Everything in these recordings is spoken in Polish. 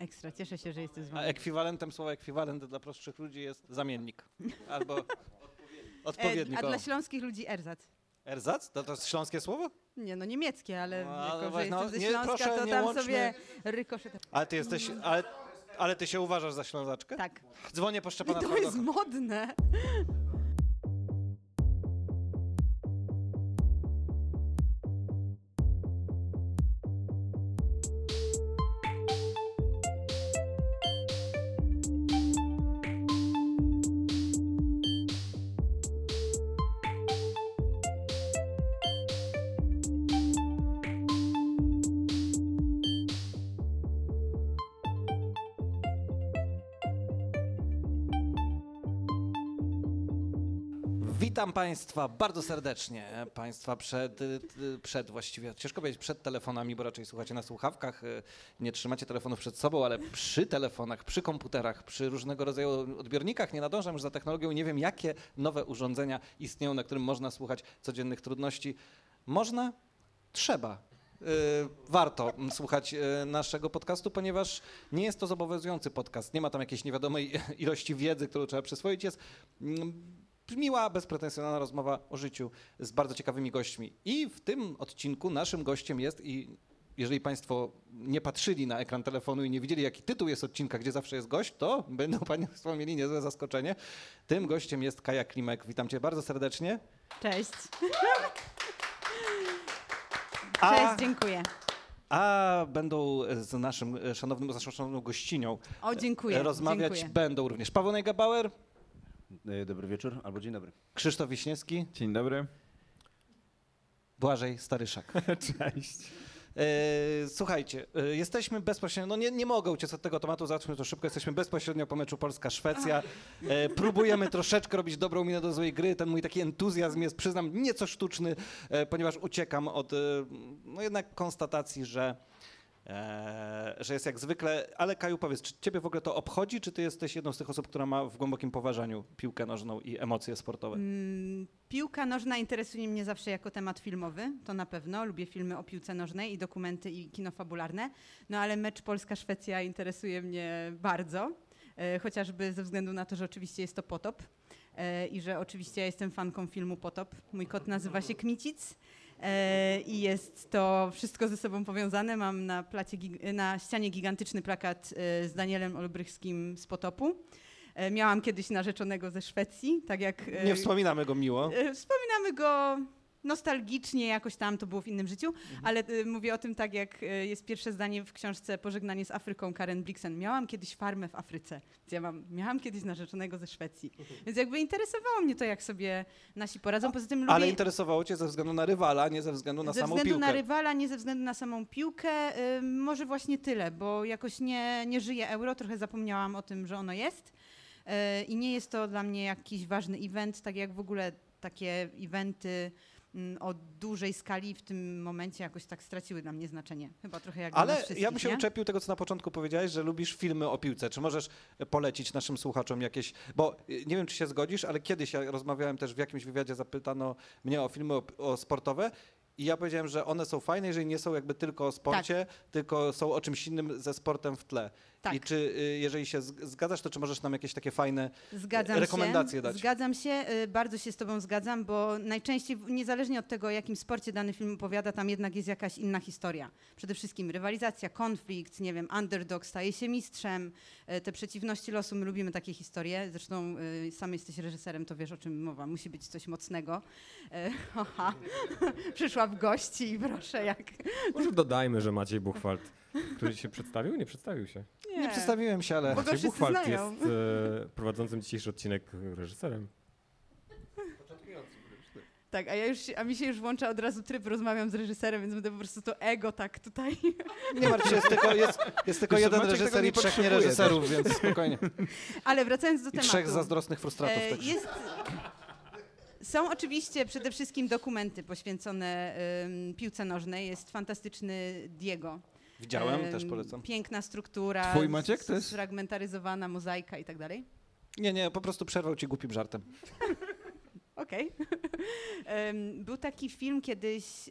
Ekstra, cieszę się, że jesteś z A wami. ekwiwalentem słowa ekwiwalent dla prostszych ludzi jest zamiennik. Albo E, odpowiednik. a o. dla śląskich ludzi erzac. Erzac? To, to jest śląskie słowo? Nie, no niemieckie, ale No, jako, no że właśnie, jestem no, ze nie, Śląska, proszę, to nie tam łączmy. sobie rykoszet. Ale ty jesteś, ale, ale ty się uważasz za ślązaczkę? Tak. Dzwonię po I Szczepana to jest Twardocha. modne. Witam Państwa bardzo serdecznie. Państwa przed, przed właściwie, ciężko powiedzieć przed telefonami, bo raczej słuchacie na słuchawkach, nie trzymacie telefonów przed sobą, ale przy telefonach, przy komputerach, przy różnego rodzaju odbiornikach. Nie nadążam już za technologią, nie wiem jakie nowe urządzenia istnieją, na którym można słuchać codziennych trudności. Można? Trzeba. Y, warto słuchać y, naszego podcastu, ponieważ nie jest to zobowiązujący podcast. Nie ma tam jakiejś niewiadomej ilości wiedzy, którą trzeba przyswoić. Jest mm, miła, bezpretensjonalna rozmowa o życiu z bardzo ciekawymi gośćmi. I w tym odcinku naszym gościem jest i jeżeli Państwo nie patrzyli na ekran telefonu i nie widzieli, jaki tytuł jest odcinka, gdzie zawsze jest gość, to będą Państwo mieli niezłe zaskoczenie. Tym gościem jest Kaja Klimek. Witam Cię bardzo serdecznie. Cześć. A, Cześć, dziękuję. a będą z naszym e, szanownym, z naszą szanowną gościnią O, dziękuję. rozmawiać dziękuję. będą również Paweł Nejgabauer, E, Dobry wieczór albo dzień dobry. Krzysztof Wiśniewski, Dzień dobry. Błażej Staryszak. Cześć. E, Słuchajcie, e, jesteśmy bezpośrednio, no nie, nie mogę uciec od tego tematu, zacznijmy to szybko, jesteśmy bezpośrednio po meczu Polska-Szwecja. E, Próbujemy troszeczkę robić dobrą minę do złej gry, ten mój taki entuzjazm jest, przyznam, nieco sztuczny, e, ponieważ uciekam od e, no jednak konstatacji, że, e, że jest jak zwykle, ale Kaju powiedz, czy ciebie w ogóle to obchodzi, czy ty jesteś jedną z tych osób, która ma w głębokim poważaniu piłkę nożną i emocje sportowe? Mm, Piłka nożna interesuje mnie zawsze jako temat filmowy, to na pewno. Lubię filmy o piłce nożnej i dokumenty i kino fabularne. No ale mecz Polska-Szwecja interesuje mnie bardzo, e, chociażby ze względu na to, że oczywiście jest to potop e, i że oczywiście ja jestem fanką filmu Potop. Mój kot nazywa się Kmicic. E, I jest to wszystko ze sobą powiązane. Mam na, placie, na ścianie gigantyczny plakat e, z Danielem Olbrychskim z Potopu. E, Miałam kiedyś narzeczonego ze Szwecji, tak jak... Nie wspominamy go miło. Wspominamy go nostalgicznie, jakoś tam to było w innym życiu, ale e, mówię o tym tak, jak e, jest pierwsze zdanie w książce Pożegnanie z Afryką Karen Blixen. Miałam kiedyś farmę w Afryce, ja mam, miałam kiedyś narzeczonego ze Szwecji. Więc jakby interesowało mnie to, jak sobie nasi poradzą. Poza tym lubię... Ale interesowało cię ze względu na rywala, nie ze względu na ze samą względu piłkę. na rywala, nie ze względu na samą piłkę, y, może właśnie tyle, bo jakoś nie, nie żyję euro, trochę zapomniałam o tym, że ono jest y, i nie jest to dla mnie jakiś ważny event, tak jak w ogóle takie eventy o dużej skali w tym momencie jakoś tak straciły dla mnie znaczenie. Chyba trochę jak Ale ja bym się nie? uczepił tego, co na początku powiedziałeś, że lubisz filmy o piłce. Czy możesz polecić naszym słuchaczom jakieś, bo y, nie wiem, czy się zgodzisz, ale kiedyś ja rozmawiałem też w jakimś wywiadzie, zapytano mnie o filmy o, o sportowe i ja powiedziałem, że one są fajne, jeżeli nie są jakby tylko o sporcie, tylko są o czymś innym ze sportem w tle. Tak. I czy y, jeżeli się zg- zgadzasz, to czy możesz nam jakieś takie fajne Zgadzam rekomendacje się. dać? Zgadzam się, y, bardzo się z tobą zgadzam, bo najczęściej, niezależnie od tego, o jakim sporcie dany film opowiada, tam jednak jest jakaś inna historia. Przede wszystkim rywalizacja, konflikt, nie wiem, underdog staje się mistrzem, y, te przeciwności losu, my lubimy takie historie. Zresztą y, sam jesteś reżyserem, to wiesz o czym mowa, musi być coś mocnego. Y, Haha, przyszła w gości i proszę, jak... Może dodajmy, że Maciej Buchwald, który się przedstawił? Nie przedstawił się. Nie przedstawiłem się, ale Bo go Maciej wszyscy Buchwald znają. jest e, prowadzącym dzisiejszy odcinek reżyserem. Tak, a, ja już, się- a mi się już włącza od razu tryb, rozmawiam z reżyserem, więc będę po prostu to ego tak tutaj nie martw się, jest tylko, jest, jest tylko Wiesz jeden Maciek tego reżyser nie i trzech potrzebuje niereżyserów, więc spokojnie. Ale wracając do I tematu. trzech zazdrosnych frustratów. E, także. Jest, są oczywiście przede wszystkim dokumenty poświęcone ym, piłce nożnej. Jest fantastyczny Diego. Widziałem, Em, też polecam. Piękna struktura. Twój Maciek to jest? Sfragmentaryzowana mozaika i tak dalej. Nie, nie, po prostu przerwał ci głupim żartem. Okej. Był taki film kiedyś,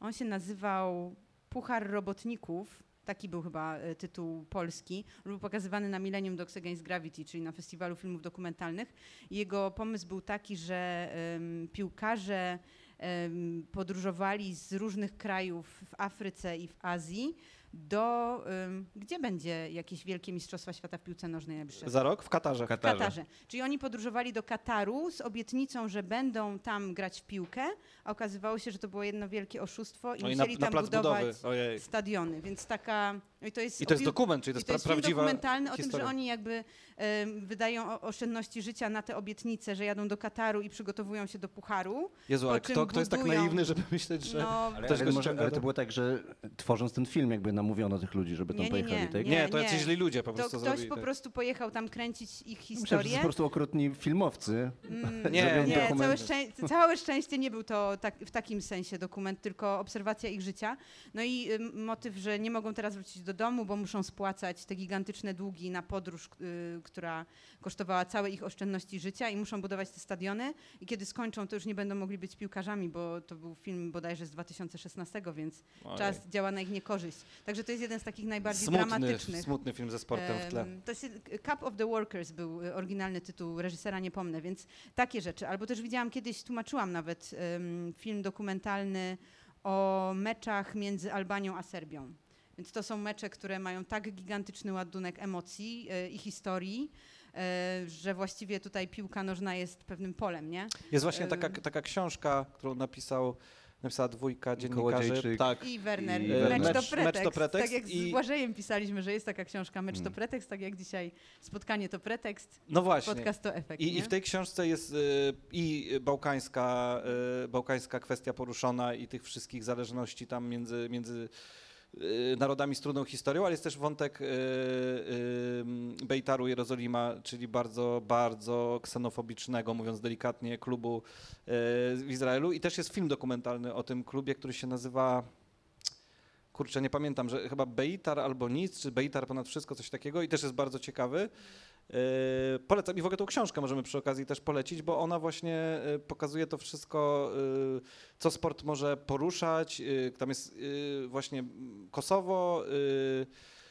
on się nazywał Puchar Robotników Taki był chyba e, tytuł polski. Był pokazywany na Millennium Dogs Against Gravity, czyli na festiwalu filmów dokumentalnych. I Jego pomysł był taki, że piłkarze podróżowali z różnych krajów w Afryce i w Azji do, gdzie będzie jakieś wielkie mistrzostwa świata w piłce nożnej najbliższe? Za rok w Katarze. Katarze. Katarze. Czyli oni podróżowali do Kataru z obietnicą, że będą tam grać w piłkę, a okazywało się, że to było jedno wielkie oszustwo i No i na, musieli na tam budować budowy. Stadiony. Więc taka. No I to jest, I to jest dokument, czyli to i jest, to jest prawdziwa dokumentalny o tym, historia. że oni jakby wydają oszczędności życia na te obietnice, że jadą do Kataru i przygotowują się do pucharu. Jezu, ale kto, kto jest tak naiwny, żeby myśleć, że... No, Ale, Ktoś ale, może, ale to było tak, że tworząc ten film jakby namówiono tych ludzi, żeby tam Nie, nie, pojechali, nie, tak? nie. Nie, to jacyś źli ludzie po to prostu ktoś zrobili. po tak. prostu pojechał tam kręcić ich Myślałem, że to historię. są po prostu okrutni filmowcy. Mm, Nie, nie, całe, dokumenty. szczę- całe szczęście nie był to tak, w takim sensie dokument, tylko obserwacja ich życia. No i ym, motyw, że nie mogą teraz wrócić do domu, bo muszą spłacać te gigantyczne długi na podróż, y, która kosztowała całe ich oszczędności życia i muszą budować te stadiony. I kiedy skończą, to już nie będą mogli być piłkarzami, bo to był film bodajże z 2016, więc Ojej. czas działa na ich niekorzyść. Także to jest jeden z takich najbardziej Smutny, dramatycznych. smutny film ze sportem w tle. To jest Cup of the Workers był y, oryginalny tytuł, reżysera nie pomnę, więc takie rzeczy. Albo też widziałam kiedyś, tłumaczyłam nawet film dokumentalny o meczach między Albanią a Serbią. Więc to są mecze, które mają tak gigantyczny ładunek emocji y, i historii, y, że właściwie tutaj piłka nożna jest pewnym polem, nie? Jest właśnie taka, Em. taka książka, którą napisał, napisała dwójka dziennikarzy. Tak. I Werner, I mecz, to Mecz- pretekst. mecz to pretekst Tak jak i- z Błażejem pisaliśmy, że jest taka książka Mecz to Mm. pretekst, tak jak dzisiaj spotkanie to pretekst, No właśnie. podcast to efekt. I, I w tej książce jest y, i bałkańska, y, bałkańska kwestia poruszona i tych wszystkich zależności tam między, między narodami z trudną historią, ale jest też wątek y, y, Bejtaru Jerozolima, czyli bardzo, bardzo ksenofobicznego, mówiąc delikatnie, klubu y, w Izraelu. I też jest film dokumentalny o tym klubie, który się nazywa kurczę, nie pamiętam, że chyba Beitar albo nic, czy Beitar ponad wszystko, coś takiego i też jest bardzo ciekawy. Yy, polecam i w ogóle tą książkę możemy przy okazji też polecić, bo ona właśnie yy, pokazuje to wszystko, yy, co sport może poruszać. Tam jest właśnie Kosowo,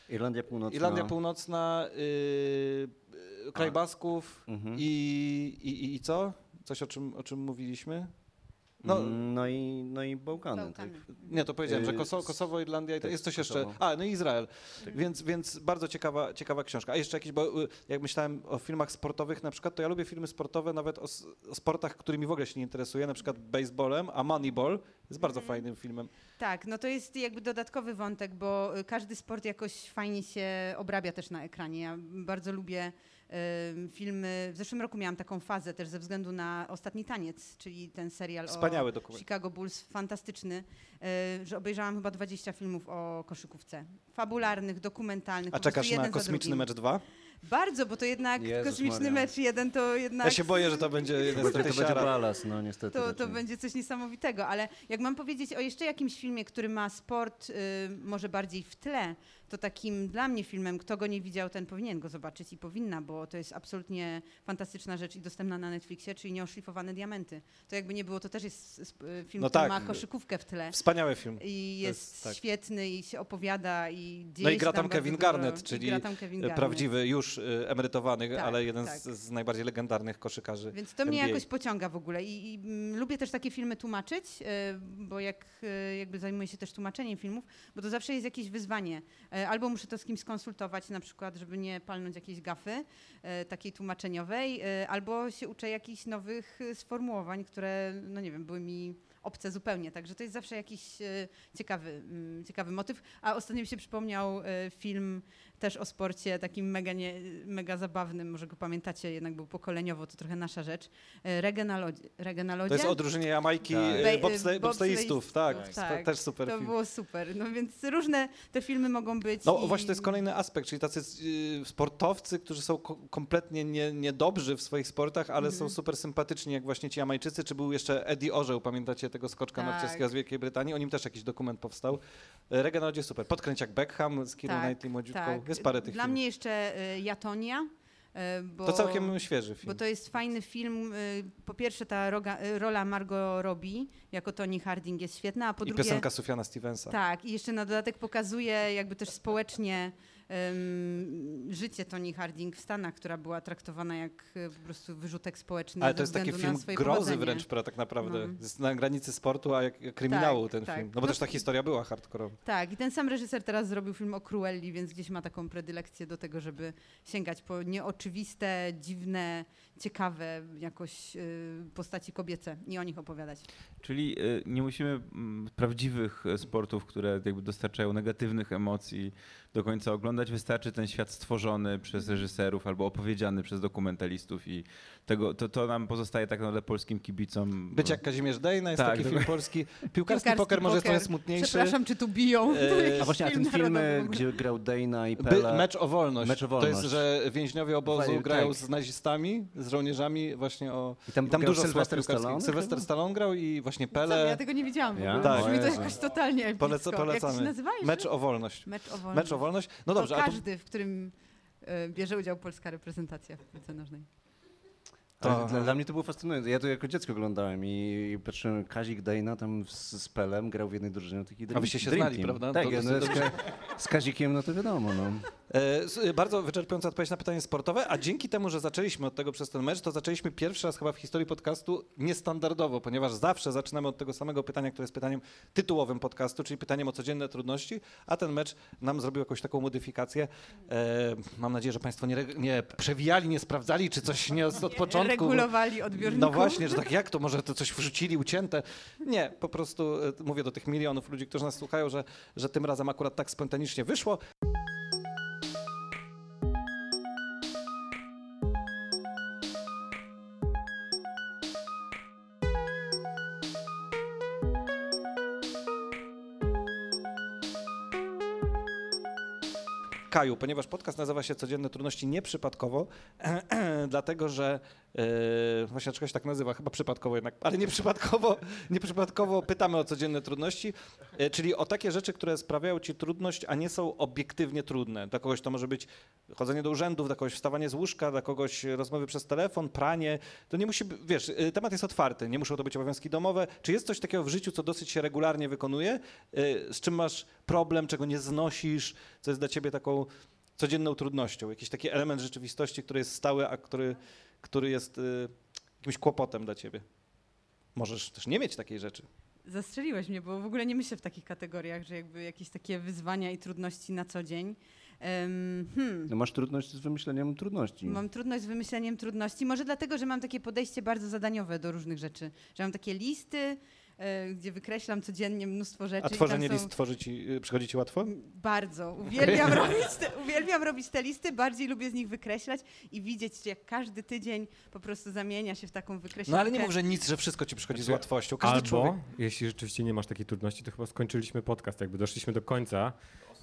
Irlandia Północna. Irlandia Północna, kraj. Basków Mhm. i, i, i, i co? Coś, o czym, o czym mówiliśmy? No, No, no, i, no i Bałkany. Bałkany. Tak? nie, to powiedziałem, że Yy, Kosowo, Kosowo Irlandia i to tak, jest coś jeszcze. A, no i Izrael. Tak. Więc, więc bardzo ciekawa, ciekawa książka. A jeszcze jakieś, bo y, jak myślałem o filmach sportowych na przykład, to ja lubię filmy sportowe nawet o, o sportach, którymi w ogóle się nie interesuję, na przykład baseballem, a Moneyball jest bardzo Mhm. fajnym filmem. Tak, no to jest jakby dodatkowy wątek, bo y, każdy sport jakoś fajnie się obrabia też na ekranie. Ja bardzo lubię y, filmy. W zeszłym roku miałam taką fazę też ze względu na Ostatni Taniec, czyli ten serial Wspaniały o dokument. Chicago Bulls, fantastyczny, y, że obejrzałam chyba 20 filmów o koszykówce. Fabularnych, dokumentalnych. A czekasz na kosmiczny mecz 2? Bardzo, bo to jednak Jezus kosmiczny Maria. mecz jeden to jednak... Ja się boję, że to będzie jeden z To, to będzie balast, no niestety. To, to będzie coś niesamowitego, ale jak mam powiedzieć o jeszcze jakimś filmie, który ma sport y, może bardziej w tle, to takim dla mnie filmem, kto go nie widział, ten powinien go zobaczyć i powinna, bo to jest absolutnie fantastyczna rzecz i dostępna na Netflixie, czyli Nieoszlifowane Diamenty. To jakby nie było, to też jest film, No który tak. ma koszykówkę w tle. Wspaniały film. I jest- jest, tak. świetny i się opowiada i dzieje No i gra tam bardzo Kevin dużo. Garnett, I czyli tam Kevin Garnett. Prawdziwy, już y, emerytowany, Tak, ale jeden tak. z, z najbardziej legendarnych koszykarzy. Więc to mnie NBA. jakoś pociąga w ogóle i, i mm, lubię też takie filmy tłumaczyć, e, bo jak e, jakby zajmuję się też tłumaczeniem filmów, bo to zawsze jest jakieś wyzwanie. E, Albo muszę to z kimś skonsultować, na przykład, żeby nie palnąć jakiejś gafy e, takiej tłumaczeniowej, e, albo się uczę jakichś nowych sformułowań, które, no nie wiem, były mi obce zupełnie. Także to jest zawsze jakiś ciekawy, mm, ciekawy motyw. A ostatnio mi się przypomniał film też o sporcie takim mega, nie, mega zabawnym, może go pamiętacie, jednak był pokoleniowo, to trochę nasza rzecz. E, Reggae na lodzie. Reggae na lodzie. To jest o drużynie Jamajki Tak. Bej- bobsle, bobsleistów, tak, spe- tak. też super To film. było super. No więc różne te filmy mogą być. No i... właśnie to jest kolejny aspekt, czyli tacy y, sportowcy, którzy są ko- kompletnie nie, niedobrzy w swoich sportach, ale Mhm. są super sympatyczni, jak właśnie ci Jamajczycy, czy był jeszcze Eddie Orzeł, pamiętacie tego skoczka Tak. narciarskiego z Wielkiej Brytanii? O nim też jakiś dokument powstał. Na lodzie super. Podkręć jak Beckham z Keirą Tak, Knightley młodziutką. tak. Jest parę tych Dla filmów. mnie jeszcze y, Jatonia. e, Bo, To całkiem świeży film. Bo to jest fajny film. y, Po pierwsze, ta roga, y, rola Margot Robbie jako Tony Harding jest świetna, a po I drugie. piosenka Sufiana Stevensa. Tak, i jeszcze na dodatek pokazuje jakby też społecznie em, życie Toni Harding w Stanach, która była traktowana jak e, po prostu wyrzutek społeczny Ale to jest taki film grozy wręcz, pra- tak naprawdę. No. Jest na granicy sportu, a jak kryminału Tak, ten tak. film. No bo No- też ta historia była hardkorowa. Tak, i ten sam reżyser teraz zrobił film o Cruelli, więc gdzieś ma taką predylekcję do tego, żeby sięgać po nieoczywiste, dziwne, ciekawe jakoś y, postaci kobiece i o nich opowiadać. Czyli y, nie musimy mm, prawdziwych e, sportów, które jakby dostarczają negatywnych emocji do końca oglądać. Wystarczy ten świat stworzony przez reżyserów albo opowiedziany przez dokumentalistów i tego, to, to nam pozostaje tak naprawdę polskim kibicom. Być jak Kazimierz Dejna jest Tak, taki film polski. Piłkarski, Piłkarski poker może jest trochę poker. smutniejszy. Przepraszam, czy tu biją? E, A właśnie, a ten film, ogóle. gdzie grał Dana i By, Pele... mecz o wolność. Mecz o To jest, wolność. że więźniowie obozu Tak. grają z nazistami, z żołnierzami właśnie o... I tam, I tam dużo Sylwester. Stallone? Sylwester? Stallone grał i właśnie Co, ja Pele. tego nie widziałam. w Ja? ogóle. Tak. Brzmi to jakoś totalnie. Poleca, Jak się polecamy. nazywa jeszcze? Mecz o wolność. Mecz o wolność. Mecz o wolność. No dobrze, to a to, każdy, w którym e, bierze udział polska reprezentacja w piłce nożnej. To- Dla, dla mnie to było fascynujące. Ja to jako dziecko oglądałem i, i patrzyłem, Kazik Dejna tam z, z Pelem grał w jednej drużynie. Taki A wyście się dream znali, prawda? Tak, ja, no, z Kazikiem, no to wiadomo. No. E, s- Bardzo wyczerpująca odpowiedź na pytanie sportowe, a dzięki temu, że zaczęliśmy od tego przez ten mecz, to zaczęliśmy pierwszy raz chyba w historii podcastu niestandardowo, ponieważ zawsze zaczynamy od tego samego pytania, które jest pytaniem tytułowym podcastu, czyli pytaniem o codzienne trudności, a ten mecz nam zrobił jakąś taką modyfikację. E, mam nadzieję, że Państwo nie, nie przewijali, nie sprawdzali, czy coś nie od, od początku. Regulowali odbiorników. No właśnie, że tak jak to, może to coś wrzucili, ucięte. Nie, po prostu e, mówię do tych milionów ludzi, którzy nas słuchają, że, że tym razem akurat tak spontanicznie wyszło. Kaju, ponieważ podcast nazywa się Codzienne Trudności nieprzypadkowo, dlatego że e, właśnie się tak nazywa, chyba przypadkowo jednak, ale nieprzypadkowo, nieprzypadkowo pytamy o codzienne trudności, e, czyli o takie rzeczy, które sprawiają ci trudność, a nie są obiektywnie trudne. Dla kogoś to może być chodzenie do urzędów, dla kogoś wstawanie z łóżka, dla kogoś rozmowy przez telefon, pranie. To nie musi, wiesz, e, temat jest otwarty, nie muszą to być obowiązki domowe. Czy jest coś takiego w życiu, co dosyć się regularnie wykonuje, z czym masz problem, czego nie znosisz, co jest dla ciebie taką codzienną trudnością, jakiś taki element rzeczywistości, który jest stały, a który, który jest y, jakimś kłopotem dla ciebie. Możesz też nie mieć takiej rzeczy. Zastrzeliłeś mnie, bo w ogóle nie myślę w takich kategoriach, że jakby jakieś takie wyzwania i trudności na co dzień. Hmm. No masz trudność z wymyśleniem trudności. Mam trudność z wymyśleniem trudności. Może dlatego, że mam takie podejście bardzo zadaniowe do różnych rzeczy. Że mam takie listy, gdzie wykreślam codziennie mnóstwo rzeczy. A tworzenie są- list tworzy ci, y, przychodzi ci łatwo? Bardzo. Uwielbiam, robić te, uwielbiam robić te listy, bardziej lubię z nich wykreślać i widzieć, jak każdy tydzień po prostu zamienia się w taką wykreślankę. No ale nie mów, że nic, że wszystko ci przychodzi z łatwością. Każdy Albo, człowiek. jeśli rzeczywiście nie masz takiej trudności, to chyba skończyliśmy podcast, jakby doszliśmy do końca.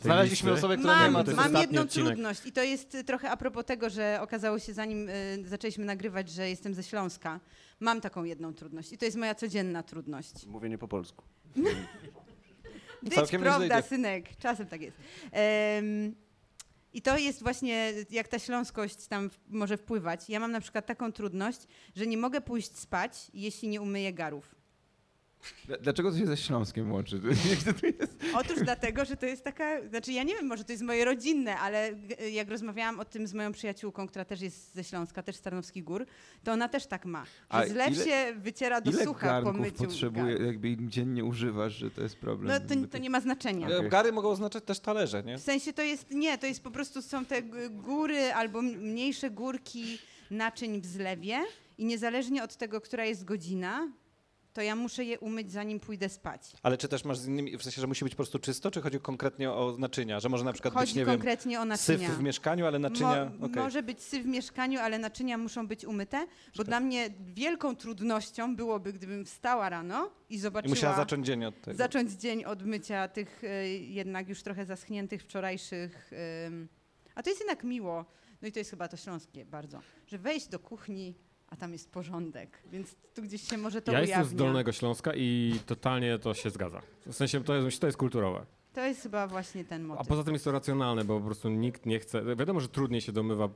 Znaleźliśmy osobę, która nie Mam, ma. to jest mam jedną odcinek. trudność i to jest y, trochę a propos tego, że okazało się zanim y, zaczęliśmy nagrywać, że jestem ze Śląska. Mam taką jedną trudność i to jest moja codzienna trudność. Mówienie po polsku. Być Całkiem prawda, synek, czasem tak jest. Em, I to jest właśnie, jak ta śląskość tam w- może wpływać. Ja mam na przykład taką trudność, że nie mogę pójść spać, jeśli nie umyję garów. Dl- Dlaczego to się ze Śląskiem łączy? Otóż dlatego, że to jest taka, znaczy ja nie wiem, może to jest moje rodzinne, ale jak rozmawiałam o tym z moją przyjaciółką, która też jest ze Śląska, też z Tarnowskich Gór, to ona też tak ma. Że A zlew ile- się wyciera do Ile sucha po myciu potrzebuje, garów. jakby im dziennie używasz, że to jest problem? No to, to nie ma znaczenia. E, Gary mogą oznaczać też talerze, nie? W sensie to jest, nie, to jest po prostu są te góry albo mniejsze górki naczyń w zlewie i niezależnie od tego, która jest godzina, to ja muszę je umyć zanim pójdę spać. Ale czy też masz z innymi, w sensie, że musi być po prostu czysto, czy chodzi konkretnie o naczynia? Że może na przykład być, Chodzi nie wiem, konkretnie o syf naczynia. w mieszkaniu, ale naczynia... Mo- okej. Może być syf w mieszkaniu, ale naczynia muszą być umyte, bo dla mnie wielką trudnością byłoby, gdybym wstała rano i I zobaczyła... musiała zacząć dzień od tego. zacząć dzień od mycia tych e, jednak już trochę zaschniętych wczorajszych. em, a to jest jednak miło, no i to jest chyba to śląskie bardzo, że wejść do kuchni, a tam jest porządek, więc tu gdzieś się może to Ja ujawnia. jestem z Dolnego Śląska i totalnie to się zgadza. W sensie to jest, to jest kulturowe. To jest chyba właśnie ten A motyw. poza tym jest to racjonalne, bo po prostu nikt nie chce. Wiadomo, że trudniej się domywa e,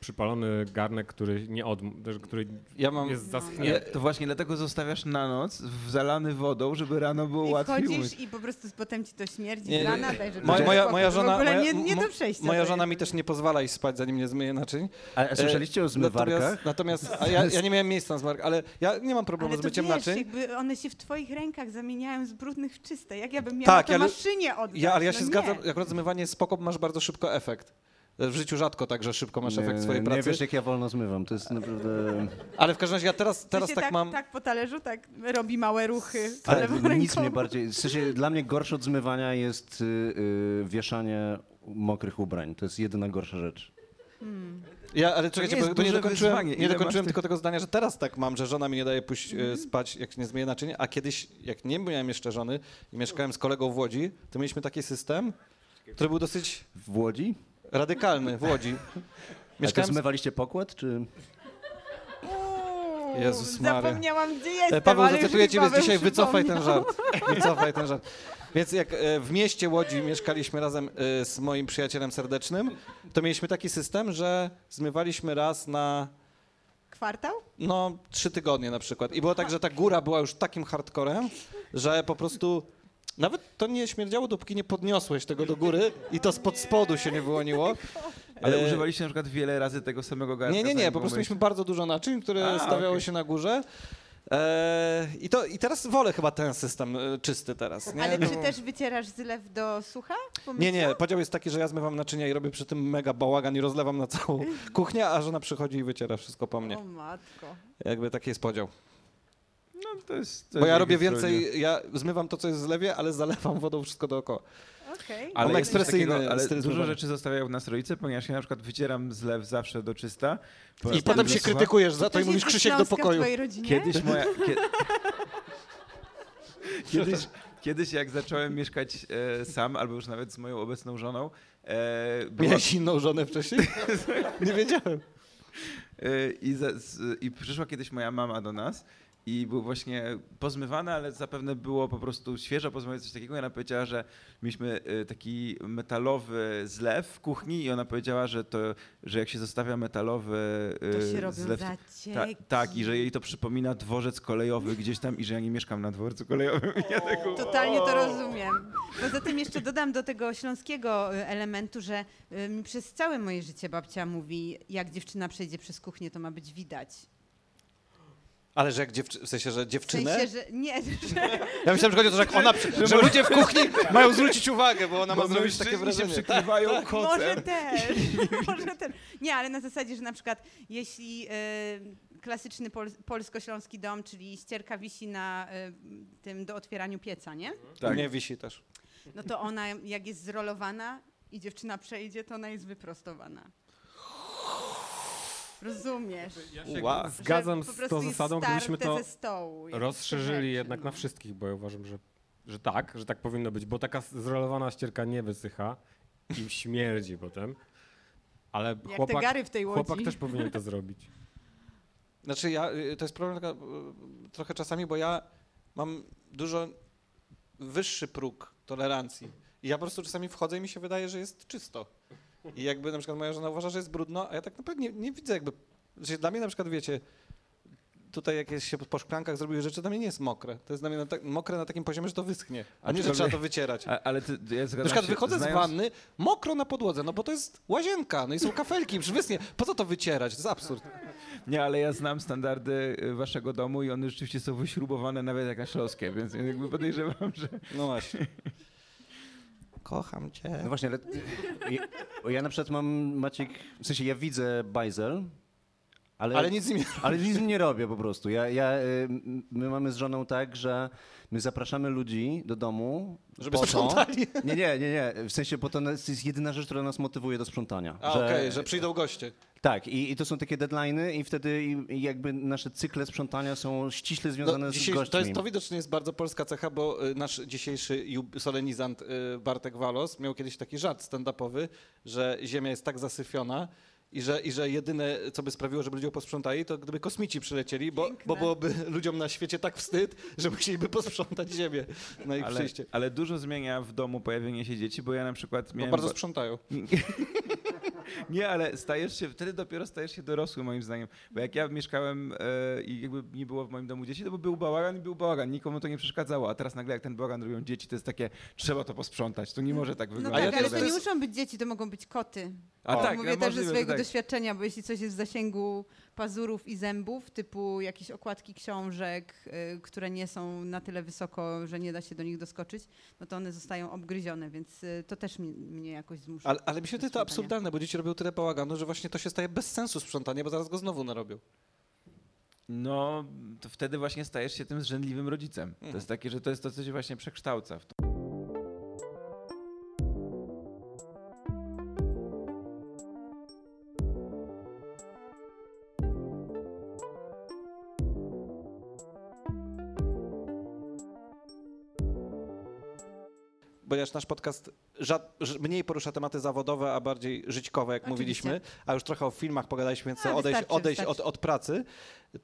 przypalony garnek, który nie od, który Ja mam... jest No. zaschnięty. Nie, to właśnie dlatego zostawiasz na noc w zalany wodą, żeby rano było I łatwiej umyć. wchodzisz i po prostu potem ci to śmierdzi Nie, z rana, daj, żeby Moja, moja, moja W żona, ogóle moja, nie, nie do przejścia. moja żona mi też nie pozwala iść spać, zanim nie zmyje naczyń. A słyszeliście o zmywarkach? Natomiast, natomiast a ja, ja nie miałem miejsca na zmywarkę, ale ja nie mam problemu Ale z to myciem wiesz, naczyń. jakby one się w twoich rękach zamieniają z brudnych w czyste. Jak ja bym miała Tak, to ja maszynie oddać? Ja, ale ja no się nie. zgadzam, akurat zmywanie jest spoko, masz bardzo szybko efekt. W życiu rzadko tak, że szybko masz efekt swojej nie pracy. wiesz, jak ja wolno zmywam. To jest naprawdę... Ale w każdym razie ja teraz, W sensie teraz tak, tak, mam... tak po talerzu, tak robi małe ruchy. Ale lewą nic mnie bardziej... W sensie, dla mnie gorsze od zmywania jest y, y, wieszanie mokrych ubrań. To jest jedyna gorsza rzecz. Ja, ale czekajcie, nie bo, jest bo nie duże dokończyłem, wyzwanie. nie Ile dokończyłem masz tylko tego zdania, że teraz tak mam, że żona mi nie daje pójść Mhm. e, spać, jak nie zmyje naczyń, a kiedyś, jak nie miałem jeszcze żony i mieszkałem z kolegą w Łodzi, to mieliśmy taki system, który był dosyć W Łodzi? radykalny w Łodzi. A to Mieszkałem z... zmywaliście pokład, czy... Jezus Maria. Zapomniałam, gdzie E, jestem, Paweł, ale zacytuję ciebie Paweł dzisiaj, wycofaj ten żart. Wycofaj ten żart. Więc jak e, w mieście Łodzi mieszkaliśmy razem e, z moim przyjacielem serdecznym, to mieliśmy taki system, że zmywaliśmy raz na Kwartał? no, trzy tygodnie na przykład. I było tak, że ta góra była już takim hardcorem, że po prostu nawet to nie śmierdziało, dopóki nie podniosłeś tego do góry i to spod spodu się nie wyłoniło. Ale E, używaliście na przykład wiele razy tego samego garnka? Nie, nie, nie, po prostu mieliśmy bardzo dużo naczyń, które A, stawiały okej. się na górze. E, i, to, I teraz wolę chyba ten system e, czysty teraz. Nie? Ale No czy bo- też wycierasz zlew do sucha? Nie, nie, podział jest taki, że ja zmywam naczynia i robię przy tym mega bałagan i rozlewam na całą kuchnię, a żona przychodzi i wyciera wszystko po mnie. O matko. Jakby taki jest podział. No, to jest, to Bo ja robię więcej, ja zmywam to, co jest w zlewie, ale zalewam wodą wszystko dookoła. Mam Ale, ekspresyjny takiego, ale dużo rzeczy zostawiają nas rodzice, ponieważ ja na przykład wycieram zlew zawsze do czysta. I potem się krytykujesz za to i mówisz Krzysiek do pokoju. Kiedyś moja... Kie... kiedyś, kiedyś jak zacząłem mieszkać e, sam, albo już nawet z moją obecną żoną, e, była, Miałeś inną żonę wcześniej? Nie wiedziałem. e, i, za, z, i przyszła kiedyś moja mama do nas i był właśnie pozmywany, ale zapewne było po prostu świeżo pozmywane coś takiego. I ona powiedziała, że mieliśmy e, taki metalowy zlew w kuchni i ona powiedziała, że to, że jak się zostawia metalowy e, To się robią zlew, Ta, tak, i że jej to przypomina dworzec kolejowy gdzieś tam i że ja nie mieszkam na dworcu kolejowym. Ja tak, Totalnie to rozumiem. Poza tym jeszcze dodam do tego śląskiego y, elementu, że y, przez całe moje życie babcia mówi, jak dziewczyna przejdzie przez kuchnię, to ma być widać. Ale że jak dziewczy... w sensie, że W dziewczynę? sensie, że nie, że Ja myślałem, że chodzi o to, że jak ona, przy- że ludzie w kuchni mają zwrócić uwagę, bo ona ma Bo zrobić takie wrażenie. się przykrywają Tak, kocem. może też, może też. Nie, ale na zasadzie, że na przykład jeśli y, klasyczny pol, polsko-śląski dom, czyli ścierka wisi na y, tym do otwieraniu pieca, nie? tak. Nie wisi też. No to ona jak jest zrolowana i dziewczyna przejdzie, to ona jest wyprostowana. Rozumiesz? Się zgadzam po z tą zasadą, gdybyśmy to stołu, rozszerzyli jednak na wszystkich, bo ja uważam, że, że tak, że tak powinno być, bo taka zrolowana ścierka nie wysycha i śmierdzi potem. Ale chłopak, chłopak też powinien to zrobić. Znaczy ja, y, to jest problem taka, y, trochę czasami, bo ja mam dużo wyższy próg tolerancji. I ja po prostu czasami wchodzę i mi się wydaje, że jest czysto. I jakby na przykład moja żona uważa, że jest brudno, a ja tak naprawdę nie, nie widzę jakby... Znaczy dla mnie na przykład, wiecie, tutaj jak jest się po szklankach zrobiły rzeczy, dla mnie nie jest mokre. To jest dla mnie na tak, mokre na takim poziomie, że to wyschnie. A nie, że trzeba to wycierać. A, ale ty, ja Na przykład się, wychodzę z znając- wanny, mokro na podłodze, no bo to jest łazienka, no i są kafelki, przecież wyschnie. Po co to wycierać? To jest absurd. Nie, ale ja znam standardy y, waszego domu i one rzeczywiście są wyśrubowane nawet jak na śląskie, więc jakby podejrzewam, że... No właśnie. Kocham No cię. właśnie, ale ja, ja na przykład mam, Maciek, w sensie ja widzę bajzel, ale, Ale nic nie ale nic nie robię po prostu. Ja, ja, y, my mamy z żoną tak, że my zapraszamy ludzi do domu. Żeby po to- sprzątali. Nie, nie, nie, nie. W sensie, bo to jest jedyna rzecz, która nas motywuje do sprzątania. A okej, że przyjdą goście. Tak, i, i to są takie deadliny i wtedy i, jakby nasze cykle sprzątania są ściśle związane No, z gośćmi. to, jest, to widocznie jest bardzo polska cecha, bo y, nasz dzisiejszy solenizant y, Bartek Walos miał kiedyś taki żart stand-upowy, że ziemia jest tak zasyfiona I że, I że jedyne, co by sprawiło, żeby ludzie posprzątali, to gdyby kosmici przylecieli, bo, Piękne. bo byłoby ludziom na świecie tak wstyd, że musieliby posprzątać ziemię na ich Ale, przyjście. ale dużo zmienia w domu pojawienie się dzieci, bo ja na przykład Bo miałem... bardzo ba- sprzątają. Nie, ale stajesz się, wtedy dopiero stajesz się dorosły moim zdaniem. Bo jak ja mieszkałem e, i jakby nie było w moim domu dzieci, to by był bałagan i był bałagan. Nikomu to nie przeszkadzało. A teraz nagle jak ten bałagan robią dzieci, to jest takie, trzeba to posprzątać. To nie może tak No wyglądać. tak, ja ale to nie muszą być dzieci, to mogą być koty. A To tak, mówię też ze swojego tak. doświadczenia, bo jeśli coś jest w zasięgu pazurów i zębów, typu jakieś okładki książek, y, które nie są na tyle wysoko, że nie da się do nich doskoczyć, no to one zostają obgryzione, więc y, to też mnie, mnie jakoś zmusza. Ale, ale mi się wydaje to absurdalne, bo dzieci robią tyle bałaganu, że właśnie to się staje bez sensu sprzątanie, bo zaraz go znowu narobią. No, to wtedy właśnie stajesz się tym zrzędliwym rodzicem. To jest takie, że to jest to, co się właśnie przekształca w to. Ponieważ nasz podcast mniej porusza tematy zawodowe, a bardziej żyćkowe, jak Oczywiście. mówiliśmy, a już trochę o filmach pogadaliśmy, więc A, chcę odejść, wystarczy, odejść od, wystarczy. od pracy,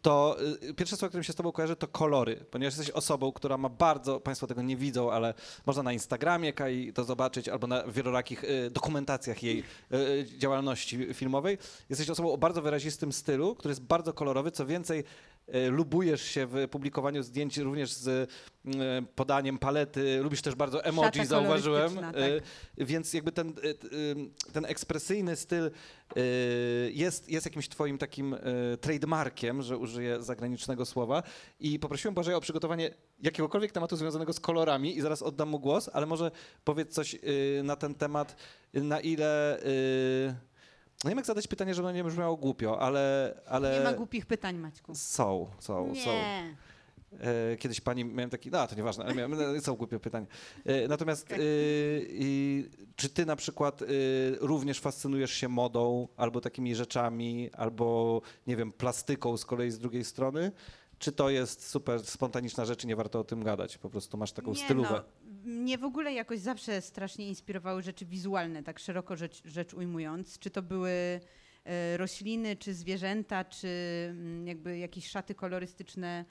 to y, pierwsze słowo, którym się z tobą kojarzy, to kolory, ponieważ jesteś osobą, która ma bardzo, państwo tego nie widzą, ale można na Instagramie Kai to zobaczyć, albo na wielorakich y, dokumentacjach jej y, działalności filmowej. Jesteś osobą o bardzo wyrazistym stylu, który jest bardzo kolorowy, co więcej, lubujesz się w publikowaniu zdjęć również z y, podaniem palety, lubisz też bardzo emoji, Szata zauważyłem, tak. y, więc jakby ten, y, y, ten ekspresyjny styl y, jest, jest jakimś twoim takim y, trademarkiem, że użyję zagranicznego słowa. I poprosiłem Błażeja o przygotowanie jakiegokolwiek tematu związanego z kolorami i zaraz oddam mu głos, ale może powiedz coś y, na ten temat, y, na ile... y, No nie wiem jak zadać pytanie, żeby nie brzmiało głupio, ale... ale Nie ma głupich pytań, Maćku. Są, są, są. Nie. E, Kiedyś pani, miałem taki, no to nieważne, ale miałem, no, są głupie pytanie. E, Natomiast i, czy ty na przykład e, również fascynujesz się modą, albo takimi rzeczami, albo nie wiem, plastyką z kolei z drugiej strony? Czy to jest super spontaniczna rzecz i nie warto o tym gadać? Po prostu masz taką nie, stylówę. No, mnie w ogóle jakoś zawsze strasznie inspirowały rzeczy wizualne, tak szeroko rzecz, rzecz ujmując. Czy to były e, rośliny, czy zwierzęta, czy mm, jakby jakieś szaty kolorystyczne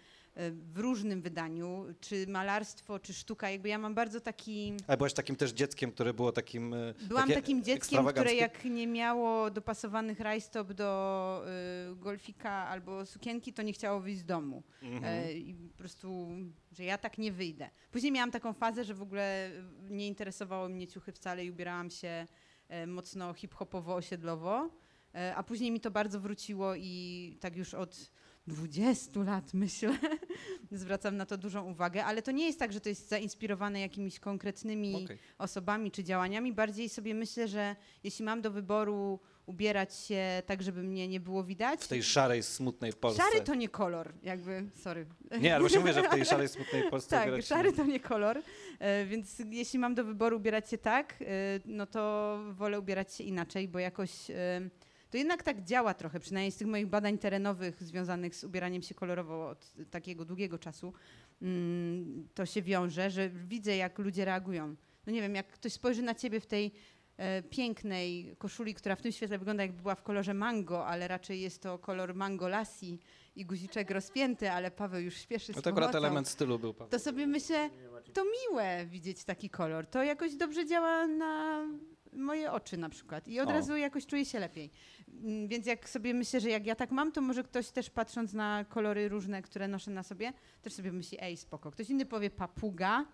w różnym wydaniu, czy malarstwo, czy sztuka. Jakby ja mam bardzo taki... Ale byłaś takim też dzieckiem, które było takim e, Byłam takim dzieckiem, które jak nie miało dopasowanych rajstop do y, golfika albo sukienki, to nie chciało wyjść z domu. Mhm. E, I po prostu, że ja tak nie wyjdę. Później miałam taką fazę, że w ogóle nie interesowało mnie ciuchy wcale i ubierałam się e, mocno hip-hopowo-osiedlowo. E, A później mi to bardzo wróciło i tak już od 20 lat myślę, zwracam na to dużą uwagę, ale to nie jest tak, że to jest zainspirowane jakimiś konkretnymi Okej. osobami czy działaniami. Bardziej sobie myślę, że jeśli mam do wyboru ubierać się tak, żeby mnie nie było widać. W tej szarej, smutnej Polsce. Szary to nie kolor, jakby, sorry. Nie, ale właśnie mówię, że w tej szarej, smutnej Polsce Tak, szary to nie kolor, e, więc jeśli mam do wyboru ubierać się tak, e, no to wolę ubierać się inaczej, bo jakoś e, to jednak tak działa trochę, przynajmniej z tych moich badań terenowych związanych z ubieraniem się kolorowo od takiego długiego czasu, mm, to się wiąże, że widzę jak ludzie reagują. No nie wiem, jak ktoś spojrzy na ciebie w tej e, pięknej koszuli, która w tym świetle wygląda jakby była w kolorze mango, ale raczej jest to kolor mango lassi i guziczek rozpięty, ale Paweł już śpieszy z No to akurat pomocą element stylu był. Paweł. to sobie myślę, to miłe widzieć taki kolor. To jakoś dobrze działa na moje oczy na przykład i od O. razu jakoś czuję się lepiej. Mm, Więc jak sobie myślę, że jak ja tak mam, to może ktoś też patrząc na kolory różne, które noszę na sobie, też sobie myśli, ej spoko. Ktoś inny powie papuga,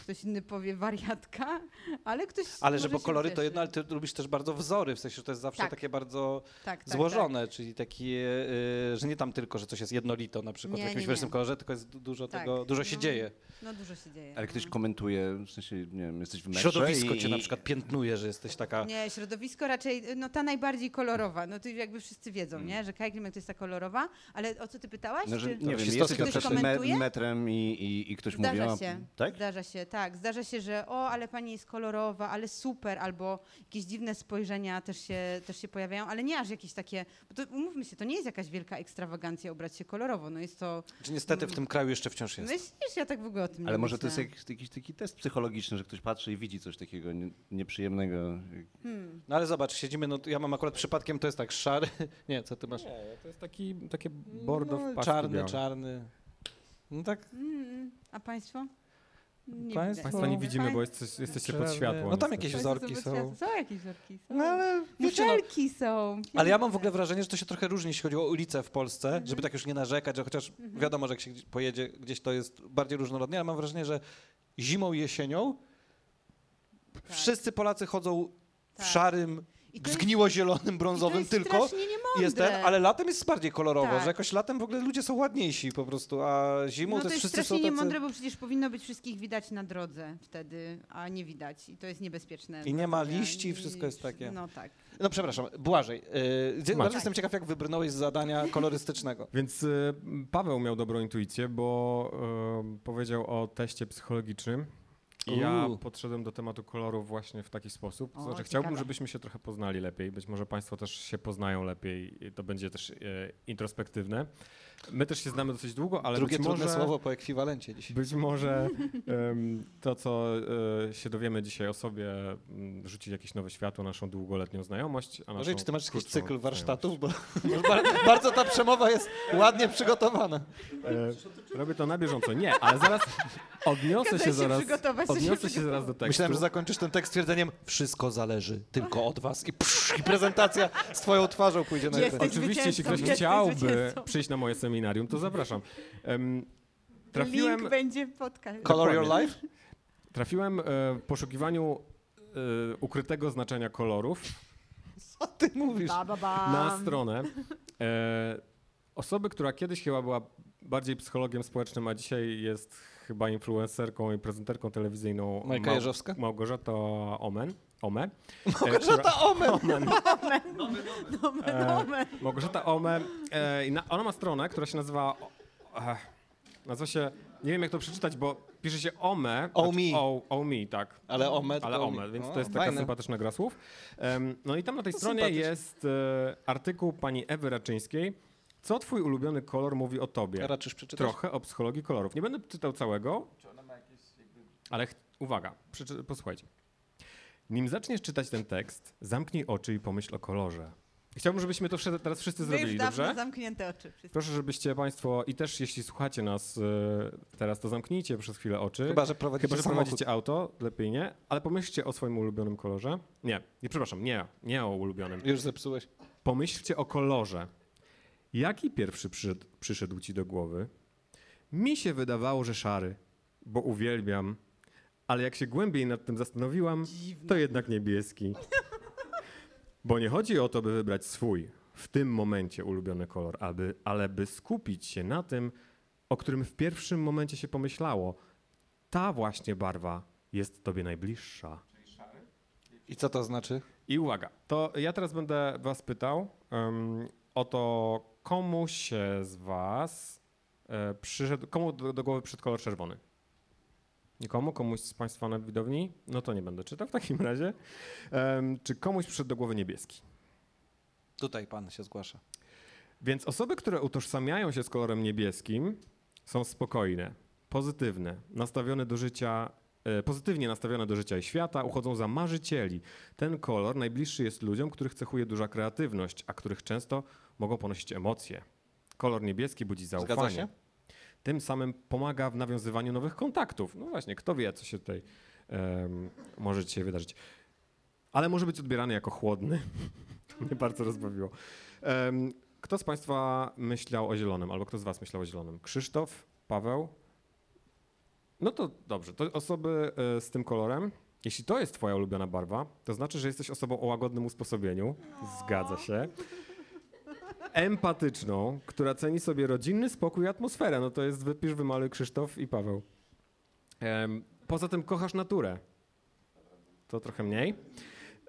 ktoś inny powie wariatka, ale ktoś Ale może że bo się kolory to jedno, ale ty lubisz też bardzo wzory, w sensie, że to jest zawsze Tak. takie bardzo tak, tak, złożone, czyli takie, y, że nie tam tylko, że coś jest jednolito na przykład Nie, w jakimś nie, nie. kolorze, tylko jest du- dużo Tak. tego, dużo się No. dzieje. No dużo się dzieje. Ale ktoś no. komentuje, w sensie, nie wiem, jesteś w metrze Środowisko i, cię na przykład piętnuje, że jesteś taka... Nie, środowisko raczej, no ta najbardziej kolorowa. No to jakby wszyscy wiedzą, nie? Że Kai Klimek to jest ta kolorowa, ale o co ty pytałaś? No, że, Czy- nie wiem, jesteś komentuje? metrem i, i, i ktoś Zdarza mówi, się. tak? Zdarza się. Się, tak. Zdarza się, że o, ale pani jest kolorowa, ale super, albo jakieś dziwne spojrzenia też się, też się pojawiają, ale nie aż jakieś takie, bo to umówmy się, to nie jest jakaś wielka ekstrawagancja ubrać się kolorowo, no jest to, Czy niestety w tym kraju jeszcze wciąż jest? myślisz, ja tak w ogóle o tym Ale nie może to myślę. jest jakiś, jakiś taki test psychologiczny, że ktoś patrzy i widzi coś takiego nie, nieprzyjemnego. Hmm. No ale zobacz, siedzimy, no ja mam akurat przypadkiem, to jest tak szary, nie, co ty masz? Nie, to jest taki, takie bordo w no, paski czarny, białe. czarny. No tak, Mm, a państwo? Nie Państwo- widać. Państwa nie widzimy, bo jest, jesteście pod światłem. No tam niestety. jakieś wzorki są. Są jakieś wzorki. Są. No ale wiecie, no, są. Ale ja mam w ogóle wrażenie, że to się trochę różni, jeśli chodzi o ulice w Polsce, żeby tak już nie narzekać, że chociaż wiadomo, że jak się pojedzie gdzieś, to jest bardziej różnorodnie, ale mam wrażenie, że zimą i jesienią Tak. wszyscy Polacy chodzą w Tak. szarym, I to jest- zgniło-zielonym, I brązowym to jest tylko. strasznie. Jest ten, ale latem jest bardziej kolorowo, Tak. że jakoś latem w ogóle ludzie są ładniejsi po prostu, a zimą No to to jest strasznie są tacy... niemądre, bo przecież powinno być wszystkich widać na drodze wtedy, a nie widać. I to jest niebezpieczne. I nie ma liści, zdrowia. wszystko jest takie. No tak. No przepraszam, Błażej, yy, bardzo jestem ciekaw, jak wybrnąłeś z zadania kolorystycznego. Więc y, Paweł miał dobrą intuicję, bo y, powiedział o teście psychologicznym. I ja Uuu. podszedłem do tematu kolorów właśnie w taki sposób. To O, znaczy, ciekawe. chciałbym, żebyśmy się trochę poznali lepiej. Być może Państwo też się poznają lepiej. i To będzie też e, introspektywne. My też się znamy dosyć długo, ale Drugie być trudne może, słowo po ekwiwalencie dzisiaj. Być może em, to, co e, się dowiemy dzisiaj o sobie, m, rzuci jakieś nowe światło na naszą długoletnią znajomość. A Może naszą czy ty masz jakiś cykl warsztatów? Bo bardzo ta przemowa jest ładnie przygotowana. E, robię to na bieżąco. Nie, ale zaraz odniosę się się zaraz. Odniosę się zaraz do tekstu. Myślałem, że zakończysz ten tekst twierdzeniem wszystko zależy tylko od was i, psz, i prezentacja z twoją twarzą pójdzie na. Oczywiście, jeśli ktoś chciałby przyjść na moje seminarium, to zapraszam. Em, Trafiłem... Link będzie w podcastie. Color your life? trafiłem e, w poszukiwaniu e, ukrytego znaczenia kolorów Co ty mówisz? Ba, ba, ba. na stronę e, osoby, która kiedyś chyba była bardziej psychologiem społecznym, a dzisiaj jest chyba influencerką i prezenterką telewizyjną Majka Mał- Jeżowska? Małgorzata Omen. Ome. Małgorzata Omen! Omen. Nomen, nomen. Małgorzata Ome. E, i na, ona ma stronę, która się nazywa. o- E, nazywa się. Nie wiem jak to przeczytać, bo pisze się Ome. Omi. znaczy O, Omi, tak. Ale Omet. Ale to- Ome, więc o, to jest taka fajne. sympatyczna gra słów. No i tam na tej To stronie jest e, artykuł pani Ewy Raczyńskiej. Co twój ulubiony kolor mówi o tobie? Raczysz przeczytać? Trochę o psychologii kolorów. Nie będę czytał całego, ale ch- uwaga, przeczy- posłuchajcie. Nim zaczniesz czytać ten tekst, zamknij oczy i pomyśl o kolorze. Chciałbym, żebyśmy to teraz wszyscy Wy już zrobili, dawno dobrze? zamknięte oczy. wszyscy. Proszę, żebyście Państwo, i też jeśli słuchacie nas e, teraz, to zamknijcie przez chwilę oczy. Chyba, że prowadzicie Chyba, że prowadzicie auto, lepiej nie, ale pomyślcie o swoim ulubionym kolorze. Nie, nie, przepraszam, nie, nie o ulubionym. Już zepsułeś. Pomyślcie o kolorze. Jaki pierwszy przyszedł, przyszedł ci do głowy? Mi się wydawało, że szary, bo uwielbiam, ale jak się głębiej nad tym zastanowiłam, to jednak niebieski. Bo nie chodzi o to, by wybrać swój, w tym momencie ulubiony kolor, aby, ale by skupić się na tym, o którym w pierwszym momencie się pomyślało. Ta właśnie barwa jest tobie najbliższa. I co to znaczy? I uwaga, to ja teraz będę was pytał um, o to, komu się z was e, przyszedł, komu do, do głowy przyszedł kolor czerwony? Nikomu? Komuś z państwa na widowni? No to nie będę czytał w takim razie. Em, czy komuś przyszedł do głowy niebieski? Tutaj pan się zgłasza. Więc osoby, które utożsamiają się z kolorem niebieskim, są spokojne, pozytywne, nastawione do życia, e, pozytywnie nastawione do życia i świata, uchodzą za marzycieli. Ten kolor najbliższy jest ludziom, których cechuje duża kreatywność, a których często mogą ponosić emocje. Kolor niebieski budzi zaufanie. się? Tym samym pomaga w nawiązywaniu nowych kontaktów. No właśnie, kto wie, co się tutaj em, może dzisiaj wydarzyć. Ale może być odbierany jako chłodny. to mnie bardzo rozbawiło. Em, kto z Państwa myślał o zielonym, albo kto z Was myślał o zielonym? Krzysztof, Paweł? No to dobrze, to osoby e, z tym kolorem. Jeśli to jest Twoja ulubiona barwa, to znaczy, że jesteś osobą o łagodnym usposobieniu. Zgadza się. Empatyczną, która ceni sobie rodzinny spokój i atmosferę. No to jest wypisz, wymaluj Krzysztof i Paweł. Poza tym kochasz naturę. To trochę mniej.